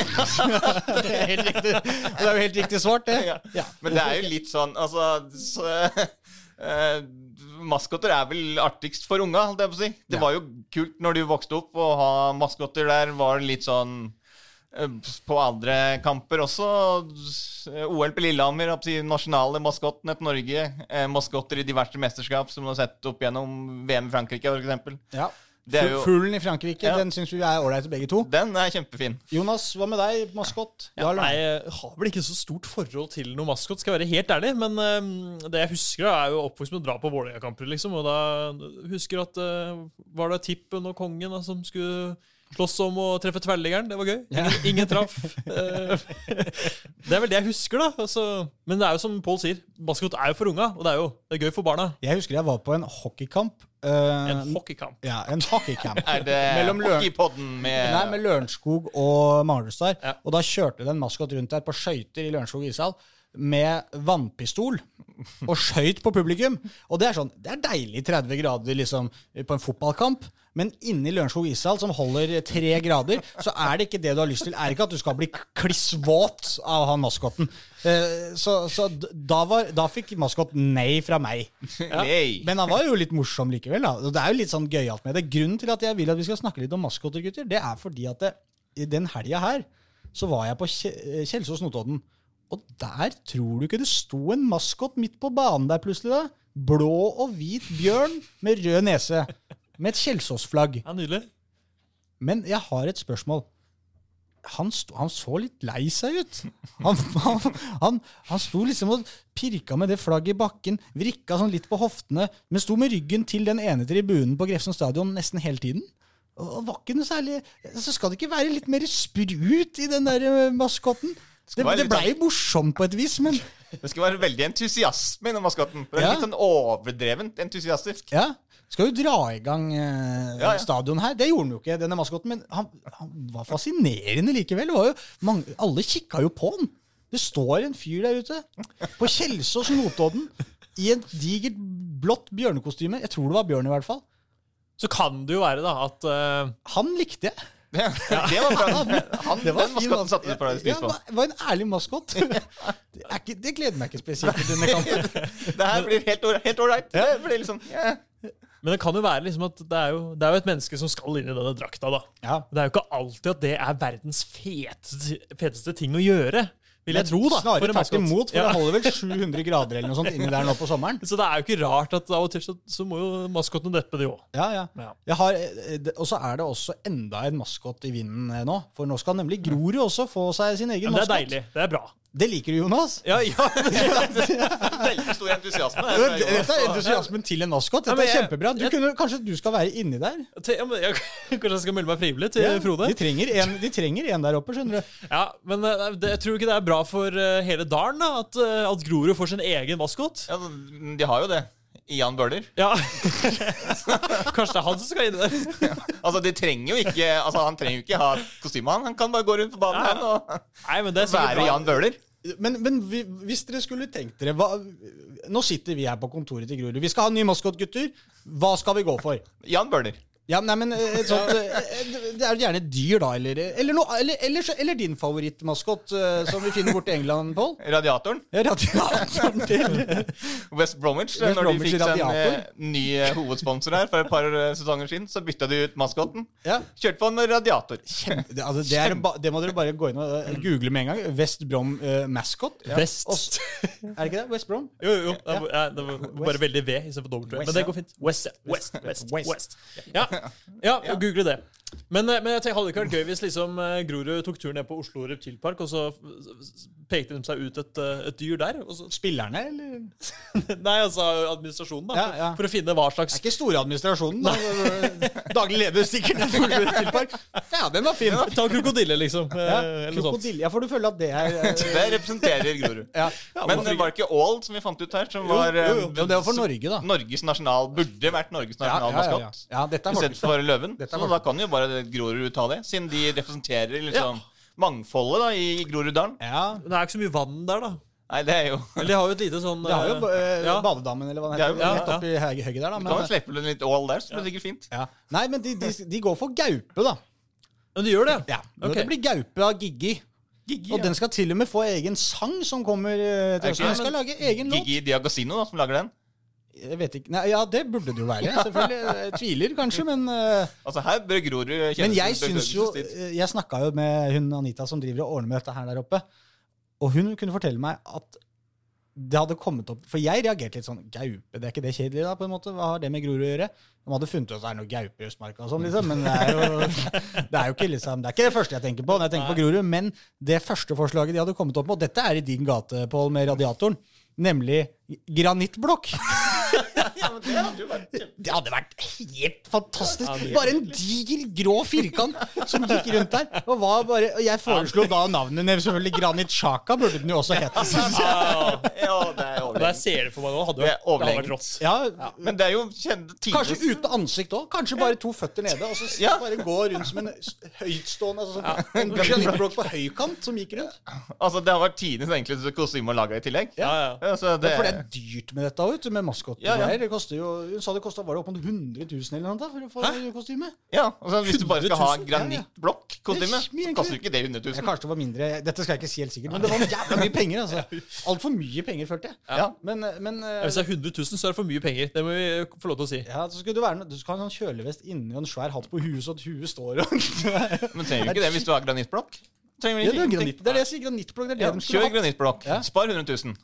det er helt riktig. Det er jo helt riktig svart, det. Ja. Ja. Men det er jo litt sånn Altså så, eh, Maskoter er vel artigst for unga, holdt jeg på å si. Det Ja. var jo kult når du vokste opp, å ha maskoter der. Var litt sånn på andre kamper også. Eh, OL på Lillehammer, nasjonale maskottene til Norge. Eh, maskotter i diverse mesterskap, som du har sett opp gjennom VM i Frankrike, f.eks. Ja. Jo- Fuglen i Frankrike, Ja. den syns vi er ålreite begge to. Den er kjempefin. Jonas, hva med deg? Maskot? Ja, Nei, jeg har vel ikke så stort forhold til noe maskot, skal jeg være helt ærlig. Men eh, det jeg husker, er jo oppvokst med å dra på Vålerenga-kamper, liksom. Og da husker jeg at uh, var det Tippen og Kongen da, som skulle slåss om å treffe tverrliggeren. Det var gøy. Ingen, ingen traff. Eh, det er vel det jeg husker, da. Altså, men det er jo som Pål sier, basket er jo for unga, og det er jo det er gøy for barna. Jeg husker jeg var på en hockeykamp. Uh, En hockeykamp. ja, en hockeykamp. Er det Mellom hockeypodden med Nei, med Lørenskog og Manglerudstad. Ja. Og da kjørte det en maskot rundt der på skøyter i Lørenskog ishall med vannpistol. Og skøyt på publikum. Og det er sånn, det er deilig 30 grader liksom, på en fotballkamp. Men inni Lørenskog ishall, som holder tre grader, så er det ikke det du har lyst til. Er ikke at du skal bli kliss våt av han maskoten. Eh, Så, så da, var, da fikk maskot nei fra meg. Nei. Men han var jo litt morsom likevel. da. Det er jo litt sånn gøyalt med det. Grunnen til at jeg vil at vi skal snakke litt om maskoter, gutter, det er fordi at det, i den helga her så var jeg på Kje- Kjelsås Notodden. Og der tror du ikke det sto en maskot midt på banen der plutselig, da? Blå og hvit bjørn med rød nese. Med et Kjelsås-flagg. Ja, Nydelig. Men jeg har et spørsmål. han, sto, han så litt lei seg ut. Han, han, han, han sto liksom og pirka med det flagget i bakken, vrikka sånn litt på hoftene, men sto med ryggen til den ene tribunen på Grefsen stadion nesten hele tiden. Og var ikke noe særlig Så skal det ikke være litt mer sprut i den der eh, maskotten? Det, det blei morsomt på et vis, men Det skal være veldig entusiasme i den maskotten. Det er. Litt sånn overdrevent entusiastisk. ja. Skal jo dra i gang eh, Ja, ja. stadion her. Det gjorde han jo ikke, denne maskotten, men han, han var fascinerende likevel. Det var jo mange, alle kikka jo på han. Det står en fyr der ute på Kjelsås Notodden i et digert blått bjørnekostyme. Jeg tror det var bjørn, i hvert fall. Så kan det jo være da at uh... Han likte jeg. Det, det var bra. Han, Det var den maskotten satte du på deg Ja, pris på. det var- en ærlig maskot. Det, er ikke, det gleder meg ikke spesielt til denne kampen. Det her blir helt ålreit. Det blir liksom ja. Men det kan jo være liksom at det er jo, det er jo et menneske som skal inn i denne drakta. da. Ja. Det er jo ikke alltid at det er verdens feteste, feteste ting å gjøre, vil jeg tro. da. Snarere tvert imot, for Ja. det holder vel 700 grader eller noe sånt inni der nå på sommeren. Så det er jo ikke rart at av og til så, så må jo maskottene deppe, det òg. Ja, ja. Ja. Eh, og så er det også enda en maskot i vinden eh, nå. For nå skal nemlig Grorud også få seg sin egen maskott. det er deilig. Det er bra. Det liker du, Jonas. Ja, ja. Veldig stor entusiasme. Dette er entusiasmen til en maskot. Dette er kjempebra. Du kunne, kanskje du skal være inni der? Ja, men jeg, kanskje jeg skal melde meg frivillig til Frode? De trenger, en, de trenger en der oppe, skjønner du. Ja, Men eh, det, jeg tror ikke det er bra for eh, hele dalen da, at, eh, at Grorud får sin egen maskot. Ja, de har jo det. Jan Bøhler. Ja. Kanskje det er han som skal inn der. Altså, de trenger jo ikke Altså, Han trenger jo ikke ha kostyme, han. Han kan bare gå rundt på banen Ja. han, og Nei, men det er være bra. Jan Bøhler. Men, men vi- hvis dere skulle tenkt dere hva, Nå sitter vi her på kontoret til Grorud. Vi skal ha en ny maskot, gutter. Hva skal vi gå for? Jan Bøhler. Ja, nei, men eh, et sånt, eh, Det er jo gjerne et dyr, da. Eller, eller, noe, eller, eller, eller din favorittmaskot, eh, som vi finner borte i England, Pål. Radiatoren. Ja, Radiatoren til West Bromwich. West når Bromwich de fikk seg en eh, ny eh, hovedsponsor her for et par eh, sesonger siden, så bytta de ut maskotten. ja. Kjørte på en med radiator. det, altså, det, er, det må dere bare gå inn og eh, google med en gang. West Brom eh, mascot. Vest. Og- Er det ikke det? West Brom? Jo, jo. Var, ja, det var bare veldig V istedenfor W. Men det går fint. West, ja. West, West, West. West. Ja, ja google det. Men, eh, men jeg tenker, hadde det ikke vært gøy hvis liksom eh, Grorud tok turen ned på Oslo Reptilpark, og så pekte de seg ut et, eh, et dyr der? Og så, Spillerne, eller? nei, altså administrasjonen, da. Ja, for, ja. for å finne hva slags Det er ikke store administrasjonen. Da. Daglig leder sikkert til Oslo Ja, den var fin. Ta krokodille, liksom. eh, Ja, eller krokodille. Ja, for du føler at det er eh, Det representerer Grorud. ja. Men det var det ikke Ål som vi fant ut her, som var eh, jo, jo. Jo, det var for Norge, da. Norges nasjonal Burde vært Norges Ja, ja, ja, ja. ja, er Istedenfor løven. Dette er Så da kan jo bare Grorud ta det, siden de representerer liksom mangfoldet da i Groruddalen. Ja. Men det er ikke så mye vann der, da. Nei, det er jo Eller de har jo et lite sånn De har jo eh, ja. badedammen, eller hva den Det er heter, ja, rett oppi høy- høyet der. da. Du kan jo Men, slippe litt ål der, så blir det sikkert fint. ja. Nei, men de, de, de går for gaupe, da. Men de gjør det? Ja, Okay. Det blir gaupe av Giggi. Gigi, Og den skal til og med få egen sang som kommer eh, til høsten. Den skal lage egen låt. Gigi Diagosino, da, som lager den. Jeg vet ikke. Nei, ja, det burde det jo være. Selvfølgelig. Jeg tviler kanskje, men eh, Altså, her bør Grorud kjenne Men jeg syns jo eh, Jeg snakka jo med hun Anita som driver og ordner med dette her der oppe. Og hun kunne fortelle meg at det hadde kommet opp For jeg reagerte litt sånn Gaupe, det er ikke det kjedelig, da? på en måte? Hva har det med Grorud å gjøre? De hadde funnet ut at det er noe gaupe i Østmarka og sånn, liksom. Men det er, jo, det er jo ikke liksom Det er ikke det første jeg tenker på når jeg tenker på Grorud. Men det første forslaget de hadde kommet opp med, og dette er i din gate, Pål, med radiatoren, nemlig granittblokk. Det hadde vært helt fantastisk. Bare en diger, grå firkant som gikk rundt der. Og, var bare, og jeg foreslo da navnet ned, selvfølgelig Granit Xhaka burde den jo også hete. synes jeg. Ja, det er der ser du for meg nå. Hadde Det jo hadde vært rått. Ja, Men det er jo Kanskje uten ansikt òg. Kanskje bare to føtter nede. Og så Ja. bare gå rundt som en høytstående altså, En granittblokk på høykant som gikk rundt. Altså, det har vært tidenes enkleste kostyme å lage i tillegg. Ja, ja. Ja, det, For det er dyrt med dette òg, med maskot. Ja, ja. Det koster jo, hun sa det kosta var det opp mot 100 000 eller noe for å få Hæ? kostyme. ja, altså, Hvis du bare skal ha granittblokk-kostyme, så koster ikke det 100 Ja, 000. kanskje det var mindre. Dette skal jeg ikke si helt sikkert, men det var jævla mye penger. altså. Altfor mye penger, følte jeg. Ja. Men, men ja, Hvis det er 100 000, så er det for mye penger. Det må vi få lov til å si. ja, så skal Du være Du skal ha en sånn kjølevest inni og en svær hatt på huet, så at huet står og Men trenger du ikke det hvis du har granittblokk? Ja, det, er granitt, det er det jeg sier. Granittblokk. Det er det Ja, de kjør granittblokk. Ja. Spar 100 000.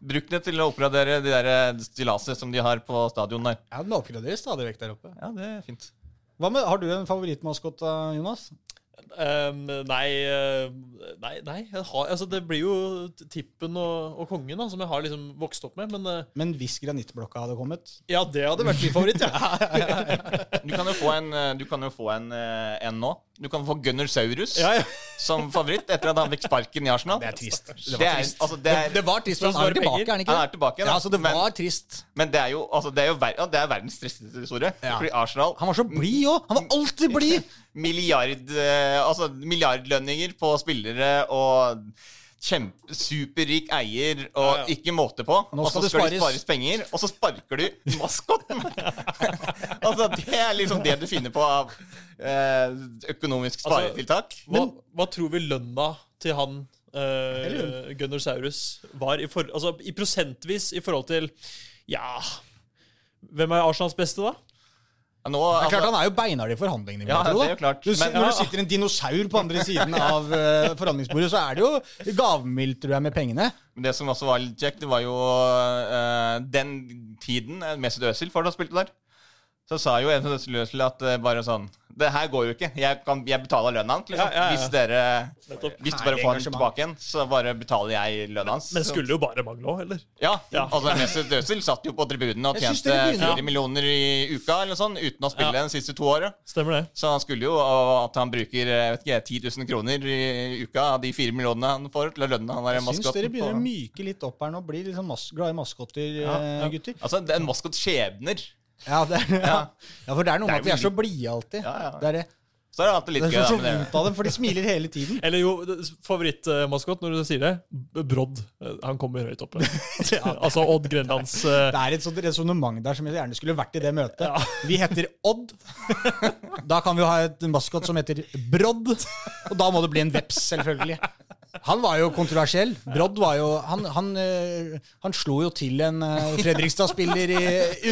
Bruk det til å oppgradere de der eh, stillaset som de har på stadion der. Ja, Den oppgraderes stadig vekk der oppe. Ja, det er fint. Hva med, Har du en favorittmaskot, Jonas? Um, nei, nei, nei jeg har, altså Det blir jo Tippen og, og Kongen, da, som jeg har liksom vokst opp med. Men, uh, Men hvis granittblokka hadde kommet ja, det hadde vært min favoritt. Ja. Du kan jo få en, eh, du kan jo få en, eh, en nå. Du kan få Gunnar Saurus Ja, ja. som favoritt etter at han fikk sparken i Arsenal. Det er trist. Det Det var er, trist. altså, det er, Det var trist, for han er tilbake, er han ikke? han er tilbake, da. Ja, altså, det men, var trist. men det er jo altså, det er jo ver ja, det er verdens tristeste historie. Ja. Fordi Arsenal Han var så blid òg! Han var alltid blid! milliard, eh, altså, milliardlønninger på spillere og kjempe, superrik eier og Ja, ja. ikke måte på. Nå Og så skal det spares. spares penger, og så sparker du maskotten! altså, det er liksom det du finner på av eh, økonomisk Altså, sparetiltak. Hva, hva tror vi lønna til han uh, Eller Gunnar Saurus var i, for, altså, i prosentvis i forhold til Ja Hvem er Arsenals beste, da? Ja, nå, Det er altså, klart Han er jo beinhard i forhandlingene. Ja, tro, det er jo klart. Du, Men- når ja. det sitter en dinosaur på andre siden av uh, forhandlingsbordet, så er det jo gavmildt, tror jeg, med pengene. Men det som også var litt kjekt, det var jo uh, den tiden eh, Mesut Özil fortsatt spilte der. Så sa jo en av Özil at eh, bare sånn Det her går jo ikke. Jeg, kan, jeg betaler lønna hans. Liksom. Ja, ja, ja. Hvis dere Hvis du bare får den tilbake igjen, så bare betaler jeg lønna hans. Men Så- skulle jo bare mangle òg, eller? Ja, Ja. altså Mesut Özil satt jo på tribunen og tjente fire millioner i uka eller sånn, uten å spille Ja. de siste to åra. Stemmer det. Så han skulle jo at han bruker jeg vet ikke, 10 000 kroner i uka av de fire millionene han får til å lønne han der Jeg syns dere maskotten. begynner å myke litt opp her nå. Bli litt sånn glad i maskotter, ja. gutter. Altså, det er en maskot skjebner. Ja, det ja. ja, for det er noe med at vi er så blide alltid. Ja, ja. Det er det. Så er det alltid Det litt er gøy. så da, med det. vondt av dem, for de smiler hele tiden. Eller jo, det- favorittmaskot når du sier det. Brodd. Eh, Han kommer høyt oppe. altså Odd Grenlands uh... Det er et sånt resonnement der som jeg gjerne skulle vært i det møtet. Vi heter Odd. Da kan vi jo ha et maskot som heter Brodd. Og da må det bli en veps, selvfølgelig. Han var jo kontroversiell. Brodd var jo Han, han, eh, han slo jo til en eh, Fredrikstad-spiller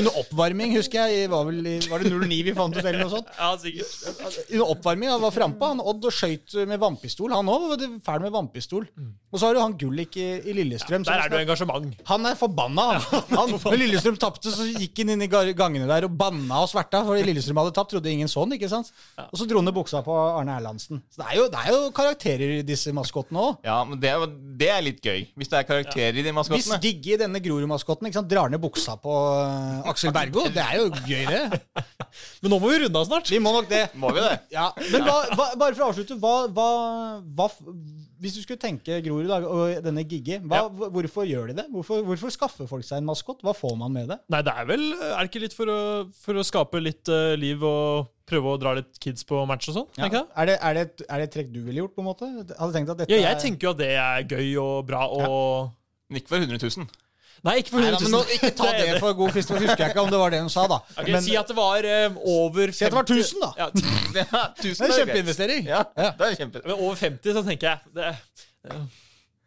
under oppvarming, husker jeg. Var, vel, var det 09 vi fant ut, eller noe sånt? Ja, sikkert. Under oppvarming han var frampå, han Odd, og skøyt med vannpistol. Han òg var fæl med vannpistol. Og så har du han Gullik i, i Lillestrøm. Ja, Der er det engasjement. han er forbanna. Han. Han, når Lillestrøm tapte, så gikk han inn i gangene der og banna og sverta. For Lillestrøm hadde tapt, trodde ingen sånn. ikke sant? Og så dro han ned buksa på Arne Erlandsen. Så det er jo, det er jo karakterer i disse maskottene òg. Ja, men det, er det er litt gøy. Hvis det er karakterer i de maskottene. Hvis i denne Grorud-maskotten, drar ned buksa på uh, Aksel Bergo, det er jo gøy, det. Men nå må vi runde av snart. Vi må nok det. Må vi det? Ja, Men hva, hva, bare for å avslutte, hva, hva, hva Hvis du skulle tenke Grorud og denne Gigge, ja. hvorfor gjør de det? Hvorfor, hvorfor skaffer folk seg en maskott? Hva får man med det? Nei, det er vel Er det ikke litt for å, for å skape litt uh, liv og prøve å dra litt kids på match og sånn? Ja. Er, det, er, det er det et trekk du ville gjort, på en måte? Hadde tenkt at dette Ja, jeg er- tenker jo at det er gøy og bra og Men ikke for 100 000. Nei, ikke for Nei, 100 da, 000. men nå, Ikke ta det for god fisk, for husker jeg ikke om det var det hun sa, da. Ok, men, si at det var eh, over 50 Si at det var 1000, da. Ja, Ja, 1000 det er kjempeinvestering. Ja, det er kjempe... men over 50, så tenker jeg det,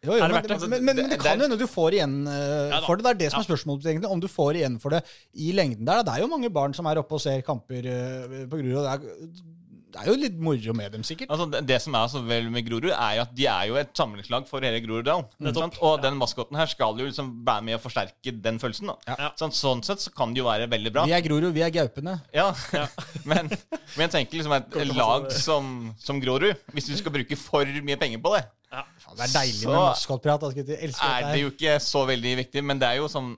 Jo, jo, Er det men, det? men, men, det Det- kan det- hende du får igjen uh, Ja for det. Det er det som er spørsmålet, egentlig. Om du får igjen for det i lengden der. Det er jo mange barn som er oppe og ser kamper uh, på Grorud. Det, er- er jo litt moro med dem, sikkert. Altså, det, det som er så vel med Grorud, er jo at de er jo et samlingslag for hele Groruddalen. Og den maskotten her skal jo liksom være med å forsterke den følelsen. da. Ja. Sånn, sånn sett så kan det jo være veldig bra. Vi er Grorud, vi er gaupene. Ja, men, men jeg tenker liksom et lag som, som Grorud Hvis du skal bruke for mye penger på det, ja. Det er deilig Så med maskotprat. er det her. jo ikke så veldig viktig. Men det er jo sånn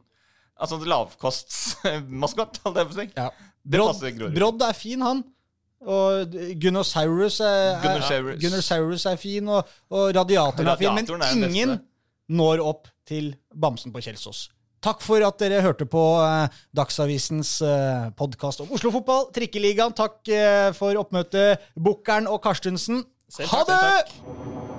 Altså lavkostmaskot, holdt jeg på å si. Ja. Det passer Grorud. Brodd er fin, han. Og Gunnosaurus er, er, Gunnosaurus. Er fin, og, og radiatoren er fin. Radiatoren er Men ingen når opp til bamsen på Kjelsås. Takk for at dere hørte på eh, Dagsavisens eh, podkast om Oslo-fotball, Trikkeligaen. Takk eh, for oppmøtet, Bukkeren og Karstensen. Selv Ha takk, selv det!